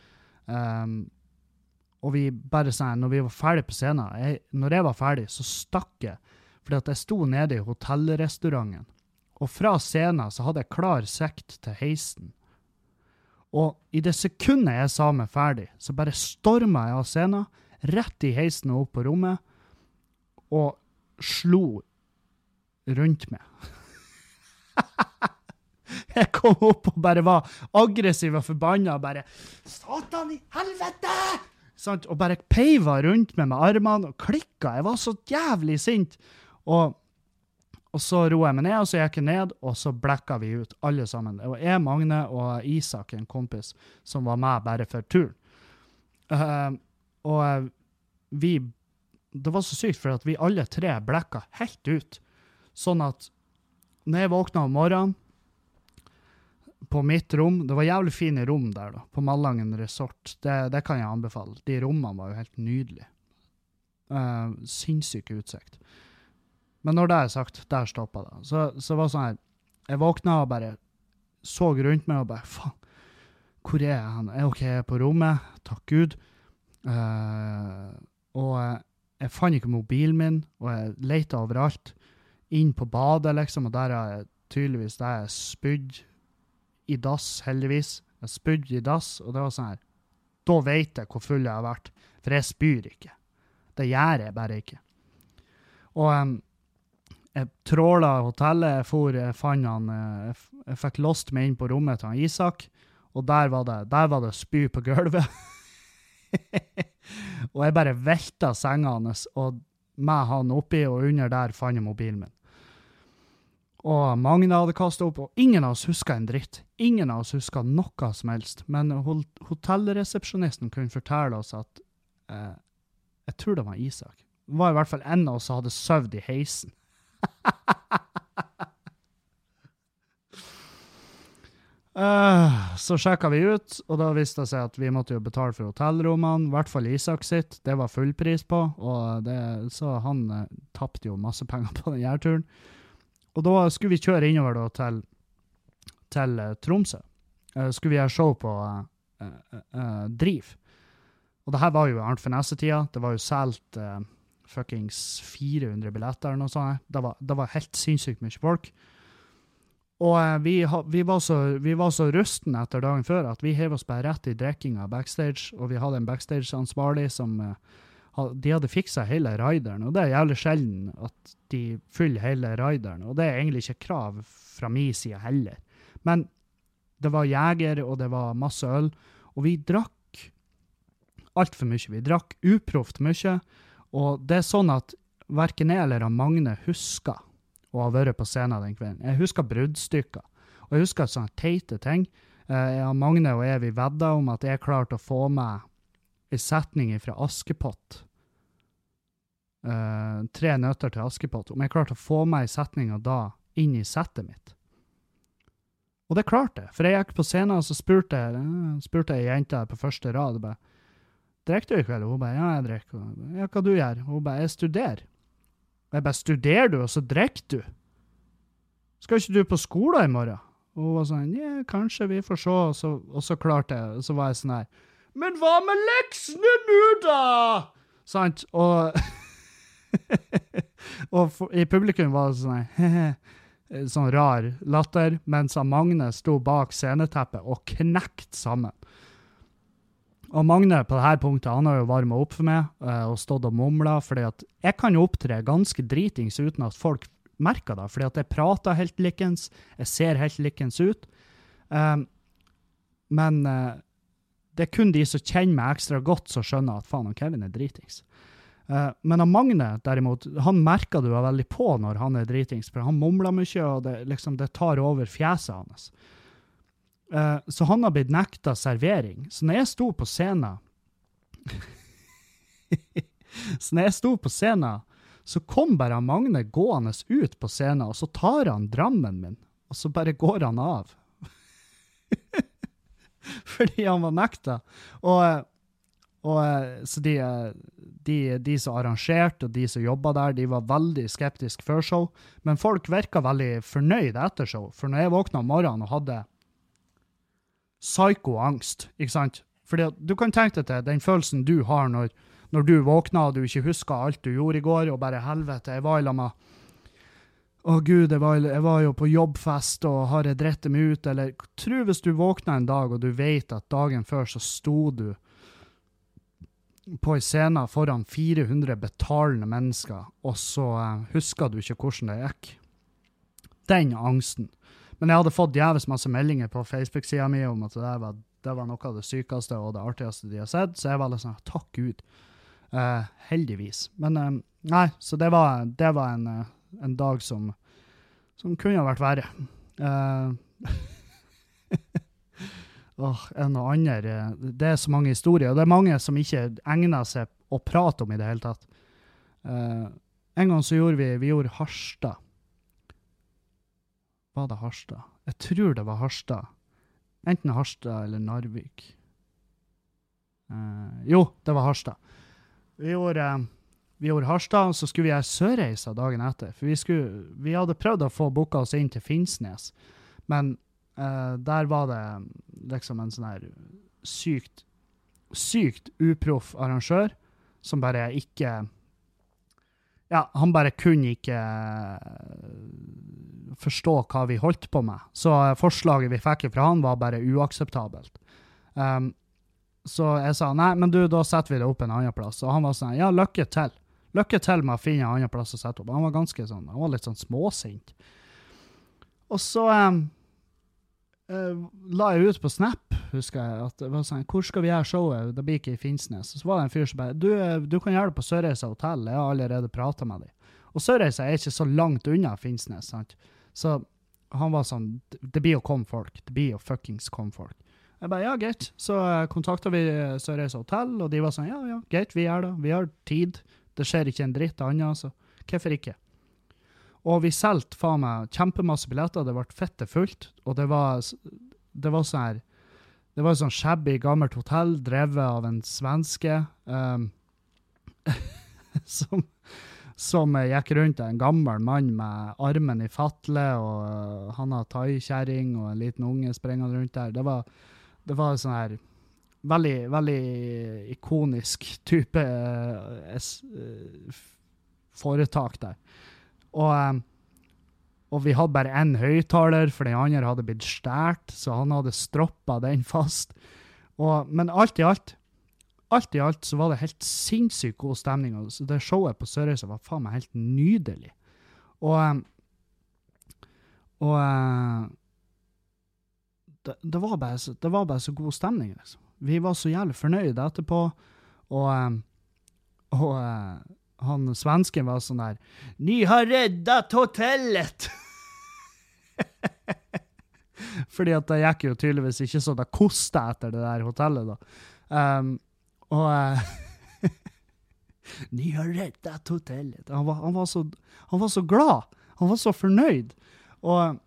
Um, og vi bare sånn, når vi var ferdig på scenen jeg, Når jeg var ferdig, så stakk jeg. Fordi at jeg sto nede i hotellrestauranten. Og fra scenen så hadde jeg klar sekt til heisen. Og i det sekundet jeg sa meg ferdig, så bare storma jeg av scenen, rett i heisen og opp på rommet, og slo rundt meg. *laughs* jeg kom opp og bare var aggressiv og forbanna og bare Satan i helvete! Sant? Og bare peiva rundt meg med armene og klikka. Jeg var så jævlig sint. Og, Og så roer jeg meg ned, og så gikk jeg ned, og så blekka vi ut, alle sammen. Det var jeg, Magne og Isak, en kompis, som var med bare for turen. Uh, og uh, vi Det var så sykt, for at vi alle tre blekka helt ut. Sånn at når jeg våkna om morgenen på mitt rom Det var jævlig fine rom der, da, på Malangen resort. Det, det kan jeg anbefale. De rommene var jo helt nydelige. Uh, sinnssyk utsikt. Men når det er sagt, der stoppa det. Så, så var det sånn her Jeg våkna og bare så rundt meg og bare Faen, hvor er jeg hen? Er OK, jeg er på rommet? Takk Gud. Uh, og jeg fant ikke mobilen min, og jeg leita overalt. Inn på badet, liksom, og der har jeg tydeligvis der jeg spydd i dass, heldigvis. Jeg spydde i dass, og det var sånn her Da vet jeg hvor full jeg har vært. For jeg spyr ikke. Det gjør jeg bare ikke. Og um, jeg tråla hotellet, for, jeg fant han Jeg, jeg fikk låst meg inn på rommet til han Isak, og der var det, der var det spy på gulvet. *laughs* og jeg bare velta senga hans, og med han oppi, og under der fant jeg mobilen min. Og Magne hadde kasta opp, og ingen av oss huska en dritt. Ingen av oss huska noe som helst. Men hotellresepsjonisten kunne fortelle oss at eh, Jeg tror det var Isak. Det var i hvert fall en av oss som hadde sovet i heisen. Uh, *laughs* så sjekka vi ut, og da viste det seg at vi måtte jo betale for hotellrommene. I hvert fall Isak sitt. Det var fullpris på, og det, så han uh, tapte jo masse penger på den turen. Og da skulle vi kjøre innover da, til, til uh, Tromsø. skulle vi ha show på Driv. Og det her var jo Arnt Finesse-tida. Det var jo solgt fuckings 400 billetter eller noe sånt. Det var, det var helt sinnssykt mye folk. Og eh, vi, vi, var så, vi var så rustne etter dagen før at vi hev oss bare rett i drikkinga backstage, og vi hadde en backstage-ansvarlig som eh, De hadde fiksa hele rideren, og det er jævlig sjelden at de fyller hele rideren, og det er egentlig ikke krav fra min side heller. Men det var jeger, og det var masse øl, og vi drakk altfor mye. Vi drakk uproft mye, og det er sånn at verken jeg eller Magne husker å ha vært på scenen den kvelden. Jeg husker bruddstykker, og jeg husker sånne teite ting. Jeg jeg, Magne og jeg vi vedda om at jeg klarte å få med en setning fra Askepott. Uh, tre nøtter til Askepott. Om jeg klarte å få med ei setning da inn i settet mitt. Og det klarte jeg, for jeg gikk på scenen og så spurte jeg, uh, spurte jeg jenta på første rad bare, Drikker du i kveld? Hun bare ja, jeg drikker. Ja, hva du gjør? Hun bare jeg studerer. Jeg bare, studerer du, og så drikker du? Skal ikke du på skolen i morgen? Og hun var sånn, ja, kanskje, vi får se. Og så, og så klarte jeg, og så var jeg sånn her, men hva med leksene nå, da? Sant? Og, *laughs* og for, i publikum var det sånn her, *laughs* sånn rar latter, mens Magne sto bak sceneteppet og knekte sammen. Og Magne på dette punktet han har jo varma opp for meg uh, og stått og mumla. fordi at jeg kan jo opptre ganske dritings uten at folk merker det. fordi at jeg prater helt likens, jeg ser helt likens ut. Um, men uh, det er kun de som kjenner meg ekstra godt, som skjønner at faen, Kevin er dritings. Uh, men av Magne, derimot, han merker du veldig på når han er dritings, for han mumler mye, og det, liksom, det tar over fjeset hans. Uh, så han har blitt nekta servering. Så når jeg sto på scenen *laughs* Så når jeg sto på scenen, så kom bare Magne gående ut på scenen, og så tar han drammen min, og så bare går han av. *laughs* Fordi han var nekta. Og, og så de, de, de, som arrangerte, og de som jobba der, de var veldig skeptiske før show, men folk virka veldig fornøyd etter show. For når jeg våkna om morgenen og hadde psyko-angst, ikke sant? Fordi du kan tenke deg til den følelsen du har når, når du våkner og du ikke husker alt du gjorde i går, og bare helvete, jeg var i lag med å gud, jeg var, jeg var, jo på jobbfest, og har jeg dritt meg ut, eller Tro hvis du våkner en dag og du vet at dagen før så sto du på en scene foran 400 betalende mennesker, og så uh, husker du ikke hvordan det gikk. Den angsten. Men jeg hadde fått jævlig masse meldinger på Facebook-sida mi om at det var, det var, noe av det sykeste og det artigste de har sett, så jeg var litt sånn takk Gud. Uh, heldigvis. Men uh, nei, så det var, det var en, uh, en, dag som som kunne vært verre. *laughs* Åh, en og andre Det er så mange historier, og det er mange som ikke egner seg å prate om i det hele tatt. En gang så gjorde vi vi gjorde Harstad. Var det Harstad? Jeg tror det var Harstad. Enten Harstad eller Narvik. Uh, jo, det var Harstad. Vi gjorde, vi gjorde Harstad, så skulle vi gjøre Sørreisa dagen etter. For vi, skulle, vi hadde prøvd å få booka oss inn til Finnsnes, men Uh, der var det liksom en sånn her sykt, sykt uproff arrangør som bare ikke Ja, han bare kunne ikke forstå hva vi holdt på med. Så forslaget vi fikk fra han, var bare uakseptabelt. Um, så jeg sa nei, men du, da setter vi det opp en annen plass. Og han var sånn ja, lykke til. Lykke til med å finne en annen plass å sette opp. Han var ganske sånn, han var litt sånn småsint. Og så um, uh, la jeg ut på Snap, husker jeg, at det var sånn, hvor skal vi gjøre showet? Det blir ikke i Finnsnes. Så var det en fyr som bare du, eh, du kan gjøre det på Sørreisa hotell, jeg har allerede prata med dem. Og Sørreisa er ikke så langt unna Finnsnes, sant. Så han var sånn Det blir å komme folk. Det blir å fuckings komme folk. Jeg bare ja, greit. Så eh, kontakta vi Sørreisa hotell, og de var sånn ja, ja, greit, vi gjør det. Vi har tid. Det skjer ikke en dritt annet, så hvorfor ikke? Og vi solgte faen meg kjempemasse billetter, det ble fette fullt. Og det var, det var sånn her Det var et sånn shabby, gammelt hotell drevet av en svenske um, *laughs* som, som gikk rundt en gammel mann med armen i fatle, og han har thaikjerring og en liten unge springende rundt der. Det var, det var sånn her veldig, veldig ikonisk type uh, uh, foretak der. Og, eh, og vi hadde bare én høyttaler, for den andre hadde blitt stjålet, så han hadde stroppa den fast. Og, men alt i alt alt i alt så var det helt sinnssykt god stemning. og Det showet på Sørøysa var faen meg helt nydelig. Og, eh, og eh, det, det, var bare så, det var bare så god stemning, liksom. Vi var så jævlig fornøyde etterpå. Og, og han svensken var sånn der 'Ni har reddet hotellet!' *laughs* Fordi at det gikk jo tydeligvis ikke så det kosta etter det der hotellet, da. Um, og *laughs* uh, har reddet hotellet!' Han var, han, var så, han var, så, glad. Han var så fornøyd. Og,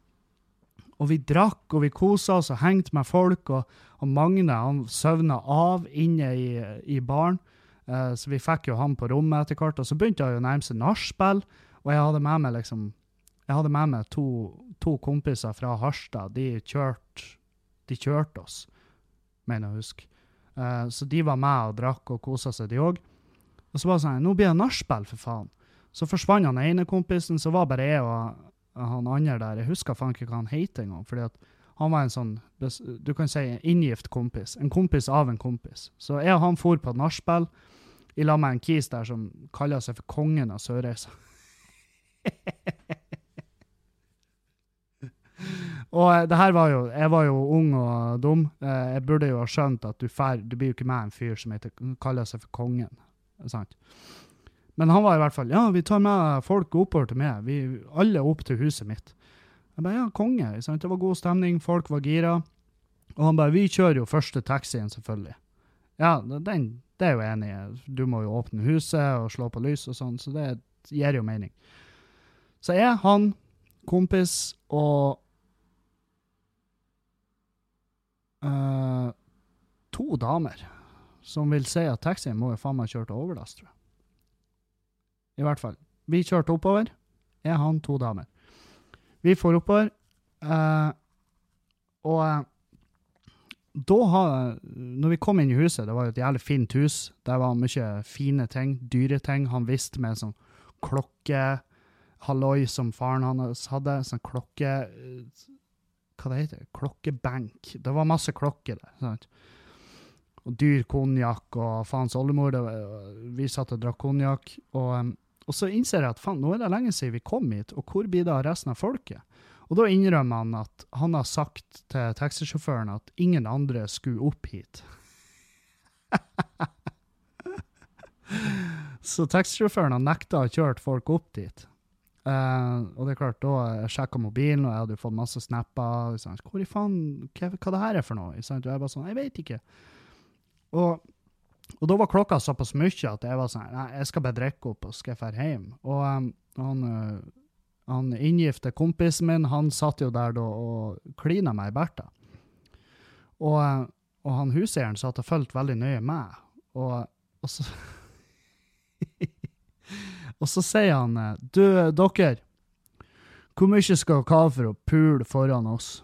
og vi drakk, og vi kosa oss og hengte med folk, og, og Magne han søvna av inne i, i baren. Uh, så vi fikk jo han på rommet etter hvert. Og så begynte han å nærme seg nachspiel, og jeg hadde med meg liksom jeg hadde med meg to, to kompiser fra Harstad. De kjørte de kjørte oss, mener jeg å huske. Uh, så de var med og drakk og kosa seg, de òg. Og så var det sånn Nå blir det nachspiel, for faen. Så forsvant han ene kompisen, så var bare jeg og han andre der. Jeg husker faen ikke hva han het engang. fordi at han var en sånn du kan si inngift kompis. En kompis av en kompis. Så jeg og han for på et nachspiel i lag med en kis der som kaller seg for kongen av Sørreisa. *laughs* og eh, det her var jo Jeg var jo ung og dum. Eh, jeg burde jo ha skjønt at du, fer, du blir jo ikke med en fyr som heter, kaller seg for kongen. Sant? Men han var i hvert fall Ja, vi tar med folk oppover til meg. Vi, alle opp til huset mitt. Jeg bare, ja, konge. Sant? Det var god stemning, folk var gira. Og han bare Vi kjører jo første taxien, selvfølgelig. Ja, den, det er jo enig i. Du må jo åpne huset og slå på lys og sånn, så det gir jo mening. Så jeg, han, kompis og uh, to damer som vil si at taxien må jo faen meg kjøre til overlast, tror jeg. I hvert fall. Vi kjørte oppover. Jeg, han, to damer. Vi får oppover, uh, og uh, da har, når vi kom inn i huset, det var jo et jævlig fint hus. Der var mye fine ting, dyre ting. Han visste med sånn klokke, halloi som faren hans hadde. Sånn klokke Hva det heter Klokkebenk. Det var masse klokker der. sant? Og dyr konjakk og faens oldemor. Vi satt og drakk konjakk. Og, og, så innser jeg at faen, nå er det lenge siden vi kom hit, og hvor blir det av resten av folket? Og da innrømmer han at han har sagt til taxisjåføren at ingen andre skulle opp hit. *laughs* Så taxisjåføren har nekta å kjøre folk opp dit. Eh, og det er klart, da jeg sjekka mobilen, og jeg hadde fått masse snapper. Sånn, Hvor i faen, hva, hva det her er for noe? Og jeg bare sånn, jeg vet ikke. Og, og da var klokka såpass mye at jeg var sånn, jeg skal bare drikke opp og skal dra hjem. Og um, han, uh, han inngifte kompisen min, han satt jo der da og klina meg i Bertha. Og, uh, og han huseieren satt og fulgte veldig nøye med. Og, og så *laughs* Og så sier han Du, dere, hvor mye skal dere ha for å pule foran oss?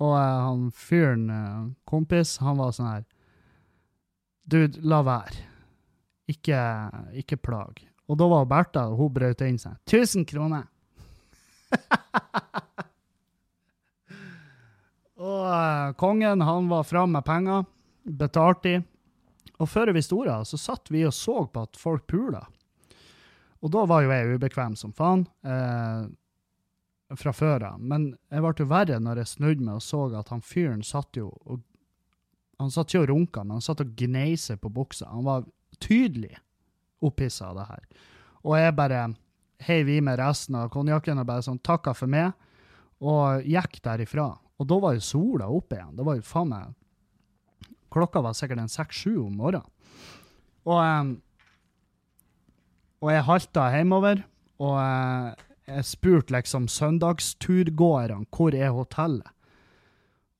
Og eh, han fyren, eh, kompis, han var sånn her Du, la være. Ikke, ikke plag. Og da var Bertha, og hun brøt inn seg. 1000 kroner! *laughs* og eh, kongen, han var fram med penger, betalte de. Og før vi visste ordet, så satt vi og så på at folk pula. Og da var jo jeg ubekvem som faen. Eh, fra før av. Men jeg ble jo verre når jeg snudde meg og så at han fyren satt jo og Han satt ikke og runka, men han satt og gnei seg på buksa. Han var tydelig opphissa av det her. Og jeg bare heiv i meg resten av konjakken og bare sånn takka for meg, og gikk derifra. Og da var jo sola oppe igjen. Det var jo faen meg Klokka var sikkert en seks-sju om morgenen. Og, eh, og jeg halta hjemover, og eh, jeg spurte liksom søndagsturgåerne hvor er hotellet.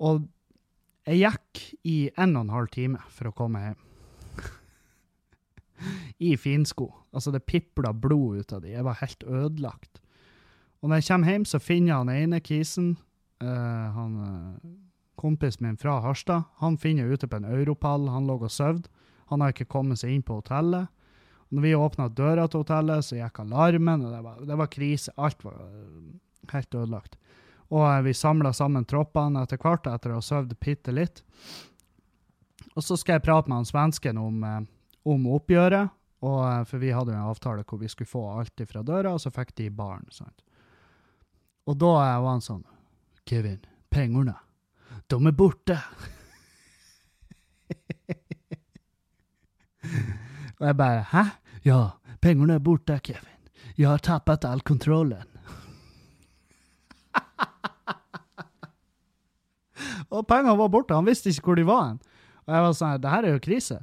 Og jeg gikk i en og en halv time for å komme hjem. *laughs* I finsko. Altså, det pipla blod ut av de. Jeg var helt ødelagt. Og når jeg kommer hjem, så finner jeg han ene kisen, uh, han eh, kompisen min fra Harstad, han finner jeg ute på en Europall. Han lå og sov. Han har ikke kommet seg inn på hotellet. Når vi åpna døra til hotellet, så gikk alarmen, og det var, det var krise. Alt var øh, helt ødelagt. Og eh, vi samla sammen troppene etter hvert, etter å ha sovet bitte litt. Og så skal jeg prate med han svensken om, eh, om oppgjøret, og, eh, for vi hadde jo en avtale hvor vi skulle få alt fra døra, og så fikk de barn. Sant? Og da eh, var han sånn Kevin, pengene, de er borte. *laughs* Og jeg bare Hæ? Ja, pengene er borte, Kevin. Jeg har tappet all kontrollen. *laughs* og pengene var borte. Han visste ikke hvor de var. Og jeg var sånn Det her er jo krise.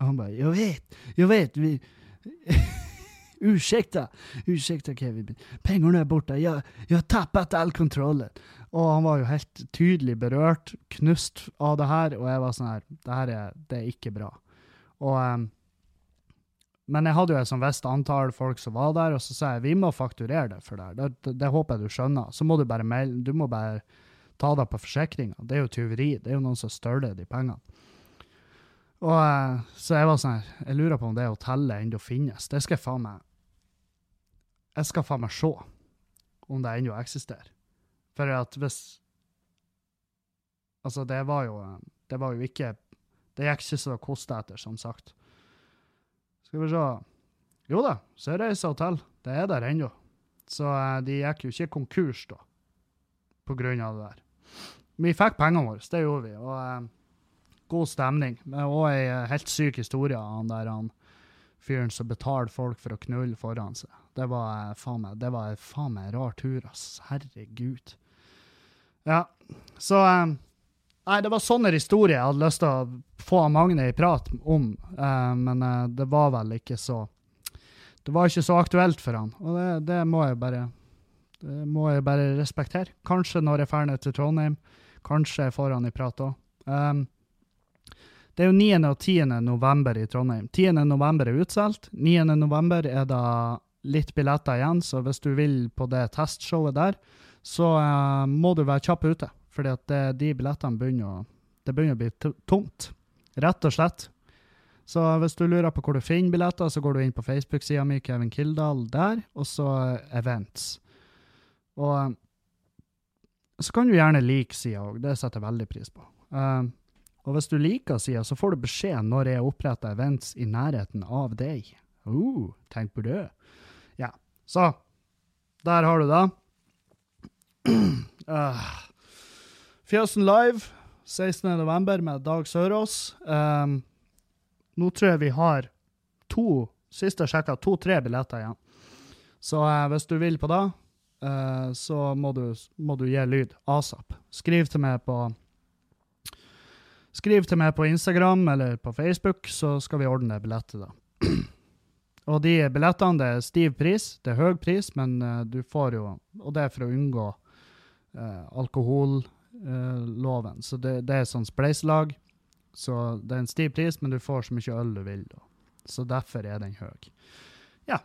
Og han bare Jeg vet, jeg vet. Vi *laughs* Unnskyld, unnskyld, Kevin. Pengene er borte. Jeg, jeg har tappet all kontrollen. Og han var jo helt tydelig berørt, knust av det her, og jeg var sånn her Det her er, det er ikke bra. Og um, men jeg hadde jo et sånn visst antall folk som var der, og så sa jeg vi må fakturere det for det. Det, det, det håper jeg du skjønner. Så må du bare melde, du må bare ta deg på forsikringa. Det er jo tyveri. Det er jo noen som støler de pengene. Og eh, Så jeg var sånn her, jeg lurer på om det hotellet ennå finnes. Det skal jeg faen meg Jeg skal faen meg se om det ennå eksisterer. For at hvis Altså, det var jo Det var jo ikke Det gikk ikke så det kosta etter, som sagt. Skal vi se Jo da, Sørreisa hotell. Det er der ennå. Så eh, de gikk jo ikke konkurs, da, på grunn av det der. Vi fikk pengene våre, det gjorde vi. Og eh, god stemning. Òg ei eh, helt syk historie av han der han fyren som betaler folk for å knulle foran seg. Det var eh, faen meg, det var faen meg rar tur, ass. Herregud. Ja, så eh, Nei, det var sånne historier jeg hadde lyst til å få Magne i prat om, uh, men uh, det var vel ikke så Det var ikke så aktuelt for han, og det, det må jeg bare det må jeg bare respektere. Kanskje når jeg drar ned til Trondheim. Kanskje jeg får han i prat òg. Um, det er jo 9. og 10. november i Trondheim. 10. november er utsolgt. 9. november er det litt billetter igjen, så hvis du vil på det testshowet der, så uh, må du være kjapp ute. Fordi at det, de billettene begynner å, det begynner å bli to- tomt. Rett og slett. Så hvis du lurer på hvor du finner billetter, så går du inn på Facebook-sida mi, Kevin Kildahl, der, og så events. Og eh, så kan du gjerne like sida òg, det setter jeg veldig pris på. Uh, og hvis du liker sida, så får du beskjed når jeg oppretter events i nærheten av deg. Uh, tenk på det. Ja, så der har du det. uh, *clears throat* Fjøsen Live 16. november med Dag Sørås. Um, nå tror jeg vi har to, sist jeg sjekka, to-tre billetter igjen. Så uh, hvis du vil på det, uh, så må du, må du gi lyd asap. Skriv til meg på Skriv til meg på Instagram eller på Facebook, så skal vi ordne billetter, da. *clears throat* og de billettene, det er stiv pris. Det er høy pris, men uh, du får jo Og det er for å unngå eh, alkoholloven. så det, det er sånn spleiselag. Så det er en stiv pris, men du får så mye øl du vil. da. Så derfor er den høy. Ja.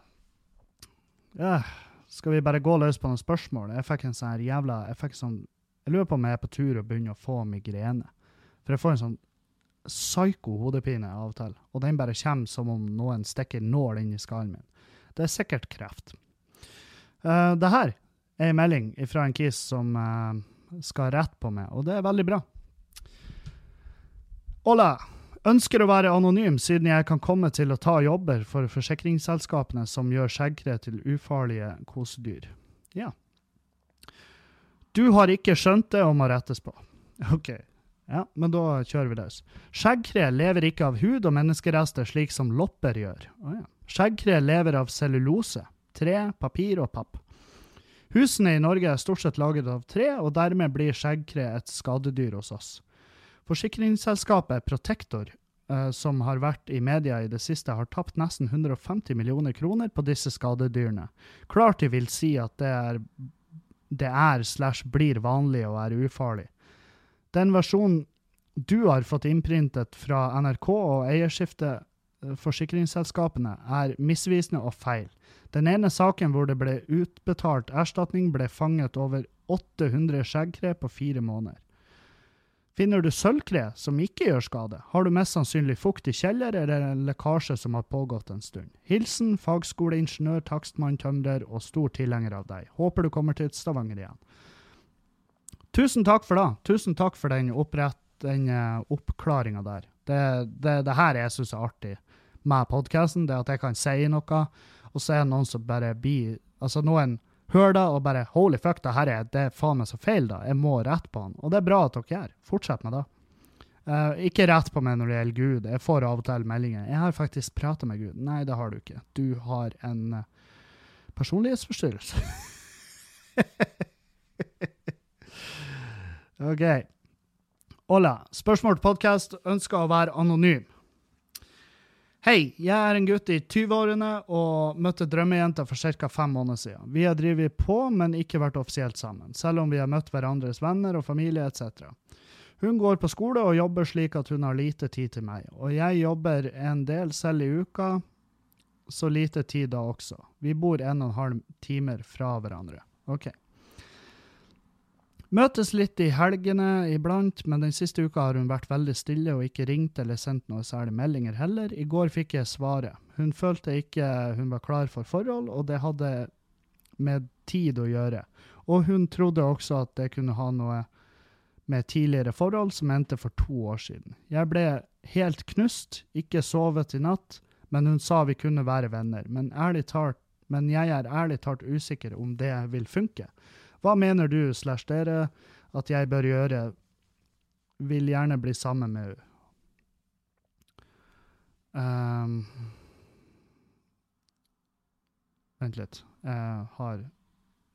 ja. Skal vi bare gå løs på noen spørsmål? Jeg fikk en sånn jævla Jeg fikk sånn Jeg lurer på om jeg er på tur og begynner å få migrene. For jeg får en sånn psyko hodepine av og til, og den bare kommer som om noen stikker nål inn i skallen min. Det er sikkert kreft. Uh, det her er en melding fra en kis som uh, skal rette på meg, og det er veldig bra. Hola! Ønsker å være anonym siden jeg kan komme til å ta jobber for forsikringsselskapene som gjør skjeggkre til ufarlige kosedyr. Ja. Du har ikke skjønt det og må rettes på. *laughs* OK. Ja, men da kjører vi løs. Skjeggkre lever ikke av hud og menneskerester slik som lopper gjør. Oh, ja. Skjeggkre lever av cellulose, tre, papir og papp. Husene i Norge er stort sett laget av tre, og dermed blir skjeggkre et skadedyr hos oss. Forsikringsselskapet Protector, eh, som har vært i media i det siste, har tapt nesten 150 millioner kroner på disse skadedyrene. Klart de vil si at det er, det er slash blir vanlig og er ufarlig. Den versjonen du har fått innprintet fra NRK og eierskifteforsikringsselskapene, er misvisende og feil. Den ene saken hvor det ble utbetalt erstatning, ble fanget over 800 skjeggkre på fire måneder. Finner du sølvkre som ikke gjør skade, har du mest sannsynlig fukt i kjeller eller en lekkasje som har pågått en stund. Hilsen fagskoleingeniør, takstmann, tømrer og stor tilhenger av deg. Håper du kommer til Stavanger igjen. Tusen takk for det. Tusen takk for den, den uh, oppklaringa der. Det, det, det, her jeg syns er artig med podkasten, det at jeg kan si noe, og så er det noen som bare blir Altså, noen hører det og bare Holy fuck, det her er, det er faen meg så feil, da. Jeg må rette på han. Og det er bra at dere gjør. Fortsett med det. Uh, ikke rett på meg når det gjelder Gud. Jeg får av og til meldinger. 'Jeg har faktisk prata med Gud.' Nei, det har du ikke. Du har en uh, personlighetsforstyrrelse. *laughs* OK. Hola. Spørsmål til podkast. Ønsker å være anonym. Hei, jeg er en gutt i 20-årene og møtte drømmejenta for ca. fem måneder siden. Vi har drevet på, men ikke vært offisielt sammen, selv om vi har møtt hverandres venner og familie etc. Hun går på skole og jobber slik at hun har lite tid til meg, og jeg jobber en del selv i uka, så lite tid da også. Vi bor en og en halv timer fra hverandre. OK. Møtes litt i helgene iblant, men den siste uka har hun vært veldig stille og ikke ringt eller sendt noe særlig meldinger heller. I går fikk jeg svaret. Hun følte ikke hun var klar for forhold, og det hadde med tid å gjøre. Og hun trodde også at det kunne ha noe med tidligere forhold som endte for to år siden. Jeg ble helt knust, ikke sovet i natt, men hun sa vi kunne være venner. Men, talt, men jeg er ærlig talt usikker om det vil funke. Hva mener du slash dere at jeg bør gjøre? Vil gjerne bli sammen med henne. Um, vent litt. Jeg har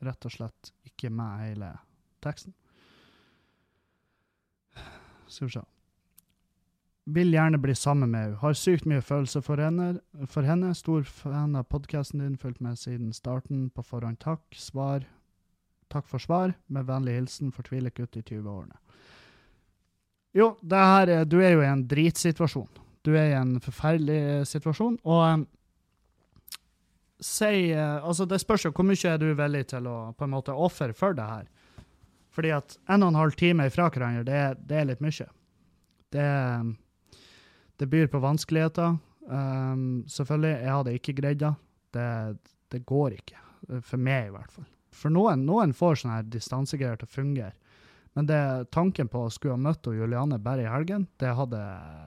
rett og slett ikke med hele teksten. Skal vi se. Vil gjerne bli sammen med henne. Har sykt mye følelser for henne. For henne. Stor fan av podkasten din. Fulgt med siden starten. På forhånd takk. Svar. Takk for svar. Med vennlig hilsen fortvilet gutt i 20-årene. Jo, det her, du er jo i en dritsituasjon. Du er i en forferdelig situasjon. Og um, si uh, Altså, det spørs jo hvor mye er du villig til å på en måte ofre for det her. Fordi at en og en halv time ifra hverandre, det, det, er litt mye. Det, det byr på vanskeligheter. Um, selvfølgelig, jeg hadde ikke greid det. Det går ikke. For meg, i hvert fall. For noen, noen får sånn her distansegreier til å fungere. Men det, tanken på å skulle ha møtt Juliane bare i helgen, det hadde,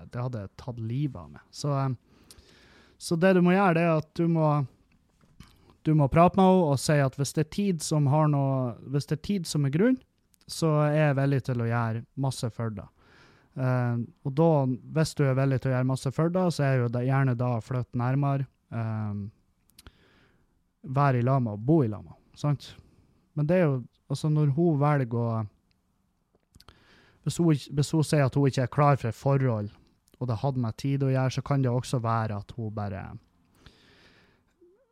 det hadde tatt livet av meg. Så, eh, så, det du må gjøre, det er at du må, du må prate med henne og si at hvis det er tid som har noe, hvis det er tid som er grunn, så er jeg villig til å gjøre masse for deg. Uh, og da, hvis du er villig til å gjøre masse for deg, så er jo det gjerne da å flytte nærmere. Um, være i lag med og bo i lag med. Sant? Men det er jo Altså, når hun velger å hvis hun, hvis hun sier at hun ikke er klar for et forhold, og det hadde med tid å gjøre, så kan det også være at hun bare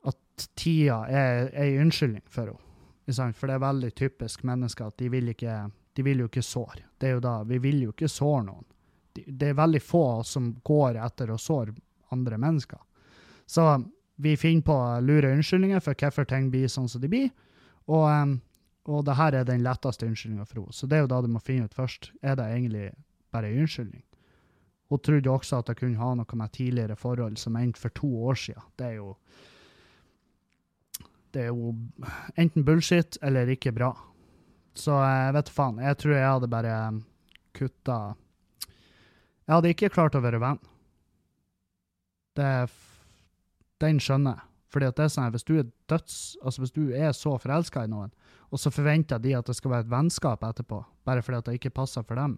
At tida er ei unnskyldning for henne. For det er veldig typisk mennesker at de vil ikke de vil jo ikke såre. Det er jo da, Vi vil jo ikke såre noen. Det er veldig få som går etter å såre andre mennesker. Så vi finner på lure unnskyldninger for hvorfor ting blir sånn som de blir. Og, um, og det her er den letteste unnskyldninga for henne. Så det er jo da du må finne ut først. Er det egentlig bare en unnskyldning? Hun trodde også at det kunne ha noe med tidligere forhold som endte for to år siden. Det er jo Det er jo enten bullshit eller ikke bra. Så jeg vet faen. Jeg tror jeg hadde bare kutta Jeg hadde ikke klart å være venn. Det er Den skjønner jeg. Fordi at det er sånn at Hvis du er døds, altså hvis du er så forelska i noen, og så forventer de at det skal være et vennskap etterpå, bare fordi at det ikke passer for dem,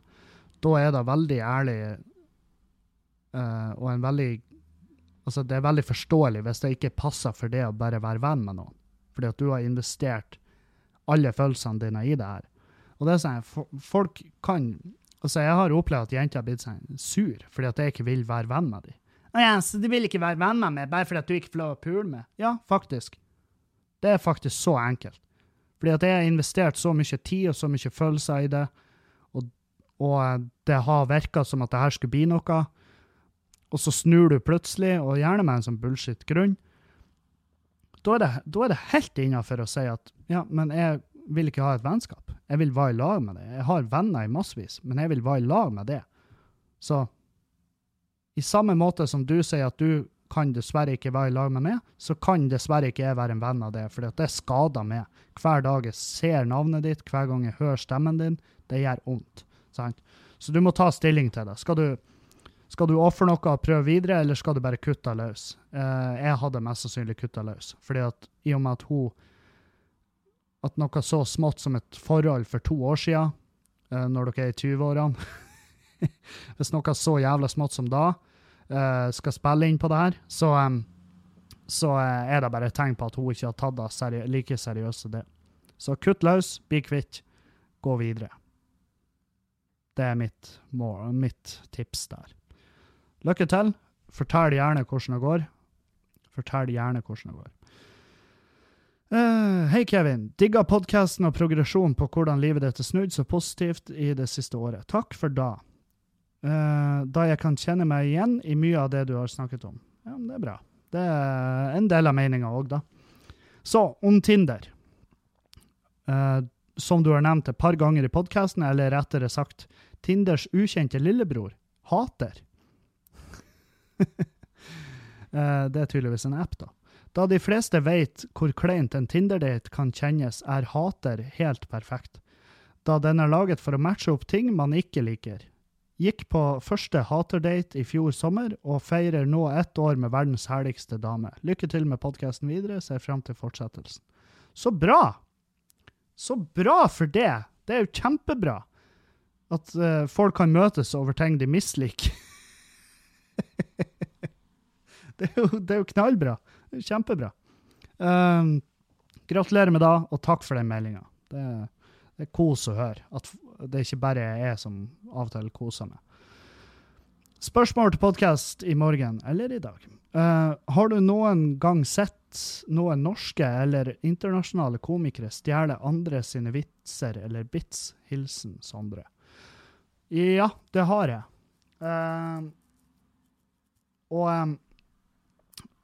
da er det veldig ærlig uh, og en veldig Altså, det er veldig forståelig hvis det ikke passer for det å bare være venn med noen. Fordi at du har investert alle følelsene dine i det her. Og det er sånn, at folk kan Altså, jeg har opplevd at jenter har blitt sånn sur fordi at jeg ikke vil være venn med dem. Så du vil ikke være venn med meg bare fordi at du ikke får lov å pule med? Ja, faktisk. Det er faktisk så enkelt. Fordi at jeg har investert så mye tid og så mye følelser i det, og, og det har virka som at det her skulle bli noe, og så snur du plutselig, og gjerne med en sånn bullshit-grunn, da da er det helt innafor å si at ja, men jeg vil ikke ha et vennskap. Jeg vil være i lag med det. Jeg har venner i massevis, men jeg vil være i lag med det. Så i samme måte som du sier at du kan dessverre ikke være i lag med meg, så kan dessverre ikke jeg være en venn av det, for det skader meg. Hver dag jeg ser navnet ditt, hver gang jeg hører stemmen din, det gjør vondt. Så du må ta stilling til det. Skal du, skal du ofre noe og prøve videre, eller skal du bare kutte løs? Eh, jeg hadde mest sannsynlig kutta løs, fordi at i og med at hun At noe så smått som et forhold for to år siden, eh, når dere er i 20-årene *laughs* Hvis noe så jævla smått som da skal spille inn på det her, så, så eh, er det bare et tegn på at hun ikke har tatt det seri like seriøst som det. Så kutt løs, bli kvitt, gå videre. Det er mitt, mål, mitt tips der. Lykke til. Fortell gjerne hvordan det går. Fortell gjerne hvordan det går. Uh, Hei, Kevin. Digga podkasten og progresjon på hvordan livet ditt er snudd så positivt i det siste året. Takk for da. Eh, da jeg kan kjenne meg igjen i mye av det du har snakket om. Ja, men det er bra. Det er en del av meninga òg, da. Så, om Tinder. Uh, som du har nevnt et par ganger i podkasten, eller rettere sagt Tinders ukjente lillebror, Hater. uh, *laughs* det er tydeligvis en app, da. Da de fleste vet hvor kleint en Tinder-date kan kjennes, er Hater helt perfekt. Da den er laget for å matche opp ting man ikke liker. Gikk på første Hater-date i fjor sommer, og feirer nå ett år med verdens herligste dame. Lykke til med podkasten videre, ser frem til fortsettelsen. Så bra! Så bra for det! Det er jo kjempebra at uh, folk kan møtes over ting de misliker. *laughs* det, er jo, det er jo knallbra. Det er kjempebra. Um, gratulerer med da, og takk for den meldinga. Det, det er kos å høre. At det ikke bare er jeg som av og til koser meg. Spørsmål til podkast i morgen, eller i dag. Uh, har du noen gang sett noen norske eller internasjonale komikere stjele andre sine vitser eller bits? Hilsen Sondre. Ja, det har jeg. Uh, og um,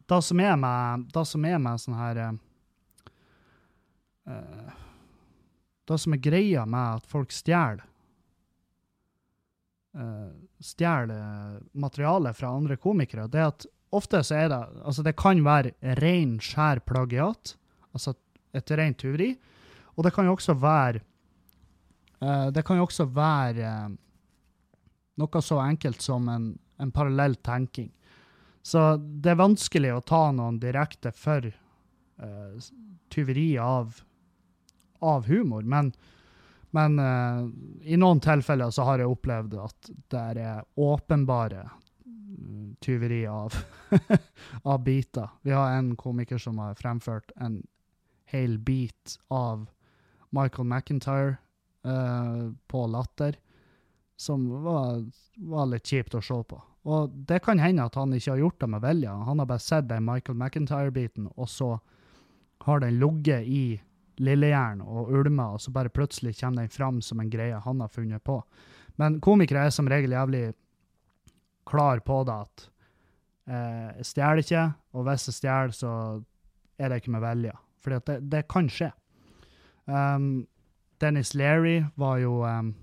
det som er med, det som med sånn her eh, eh, Det som er greia med at folk stjeler uh, Stjeler materiale fra andre komikere, det er at ofte så er det Altså, det kan være ren, skjær plagiat, altså et rent tyveri, og det kan jo også være uh, Det kan jo også være uh, noe så enkelt som en, en parallell tenking. Så det er vanskelig å ta noen direkte for uh, tyveri av, av humor, men, men uh, i noen tilfeller så har jeg opplevd at det er åpenbare mm, tyveri av, *laughs* av biter. Vi har en komiker som har fremført en hel bit av Michael McIntyre uh, på Latter, som var, var litt kjipt å se på. Og det kan hende at han ikke har gjort det med vilje. Han har bare sett den Michael McIntyre-biten, og så har den ligget i lillejern og ulma, og så bare plutselig kommer den fram som en greie han har funnet på. Men komikere er som regel jævlig klar på det at eh, jeg stjeler ikke, og hvis jeg stjeler, så er det ikke med vilje. For det, det, kan skje. Um, Dennis Leary var jo um,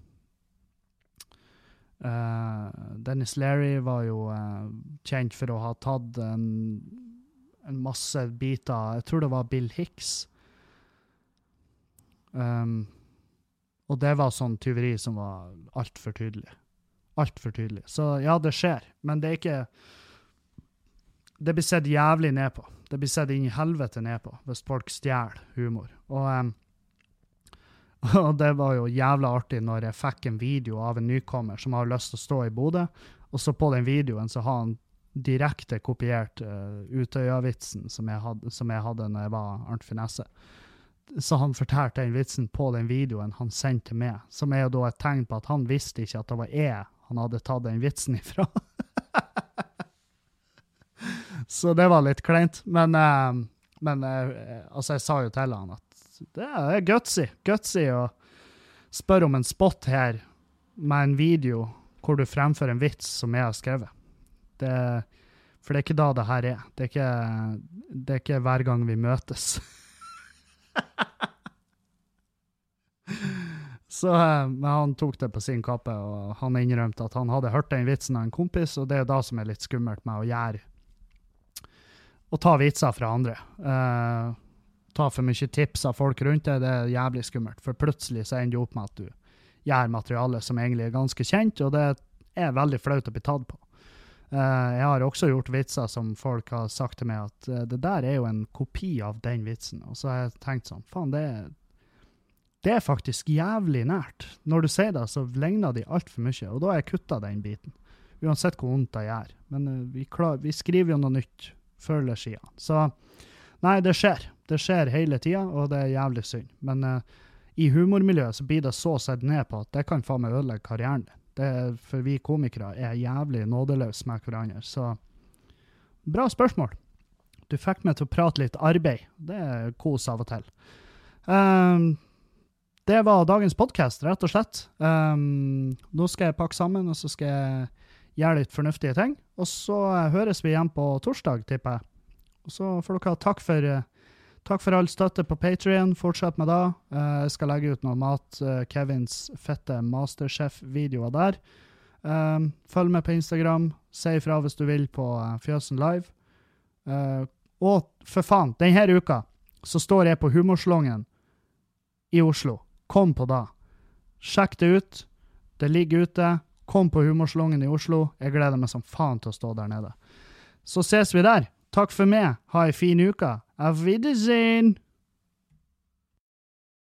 uh, Dennis Leary var jo uh, kjent for å ha tatt en, en, masse biter Jeg tror det var Bill Hicks. Um, og det var sånn tyveri som var altfor tydelig. Altfor tydelig. Så ja, det skjer, men det er ikke Det blir sett jævlig ned på. Det blir sett inn i helvete ned på hvis folk stjeler humor. Og, um, *laughs* og, det var jo jævla artig når jeg fikk en video av en nykommer som har lyst til å stå i Bodø, og så på den videoen så har han direkte kopiert uh, Utøya-vitsen som, jeg hadde når jeg var Arnt Finesse så han fortalte den vitsen på den videoen han sendte meg, som er jo da et tegn på at han visste ikke at det var jeg han hadde tatt den vitsen ifra. *laughs* så det var litt kleint. Men, uh, men uh, altså, jeg sa jo til han at det er gutsy, gutsy å spørre om en spot her med en video hvor du fremfører en vits som jeg har skrevet. Det, for det er ikke da det her er. Det er ikke, det er ikke hver gang vi møtes. *laughs* *laughs* Så eh, men han tok det på sin kappe, og han innrømte at han hadde hørt den vitsen av en kompis, og det er da som er litt skummelt med å gjøre Å ta vitser fra andre. Uh, ta for mye tips av folk rundt deg, det er jævlig skummelt. For plutselig så ender du opp med at du gjør materiale som egentlig er ganske kjent, og det er veldig flaut å bli tatt på. Uh, jeg har også gjort vitser som folk har sagt til meg at uh, det der er jo en kopi av den vitsen. Og så har jeg tenkt sånn, faen, det, det, er faktisk jævlig nært. Når du sier det, så ligner de altfor mye, og da har jeg kutta den biten. Uansett hvor vondt det gjør. Men uh, vi, klar, vi, skriver jo noe nytt før eller siden. Så nei, det skjer. Det skjer hele tida, og det er jævlig synd. Men i humormiljøet så blir det så sett ned på at det kan faen meg ødelegge karrieren din. Det, for vi komikere er jævlig nådeløse med hverandre. Så bra spørsmål. Du fikk meg til å prate litt arbeid. Det er kos av og til. Um, det var dagens podkast, rett og slett. Um, nå skal jeg pakke sammen, og så skal jeg gjøre litt fornuftige ting. Og så høres vi igjen på torsdag, tipper jeg. Og så får dere ha takk for uh, Takk for all støtte på Patrion. Fortsett med det. Uh, jeg skal legge ut noe mat. Uh, Kevins fette Masterchef-videoer der. Um, følg med på Instagram. Si ifra hvis du vil på Fjøsen Live. og for faen, denne uka så står jeg på Humorslongen i Oslo. Kom på da. Sjekk det ut. Det ligger ute. Kom på Humorslongen i Oslo. Jeg gleder meg som faen til å stå der nede. Så ses vi der. Takk for meg. Ha ei en fin uke. Auf Wiedersehen!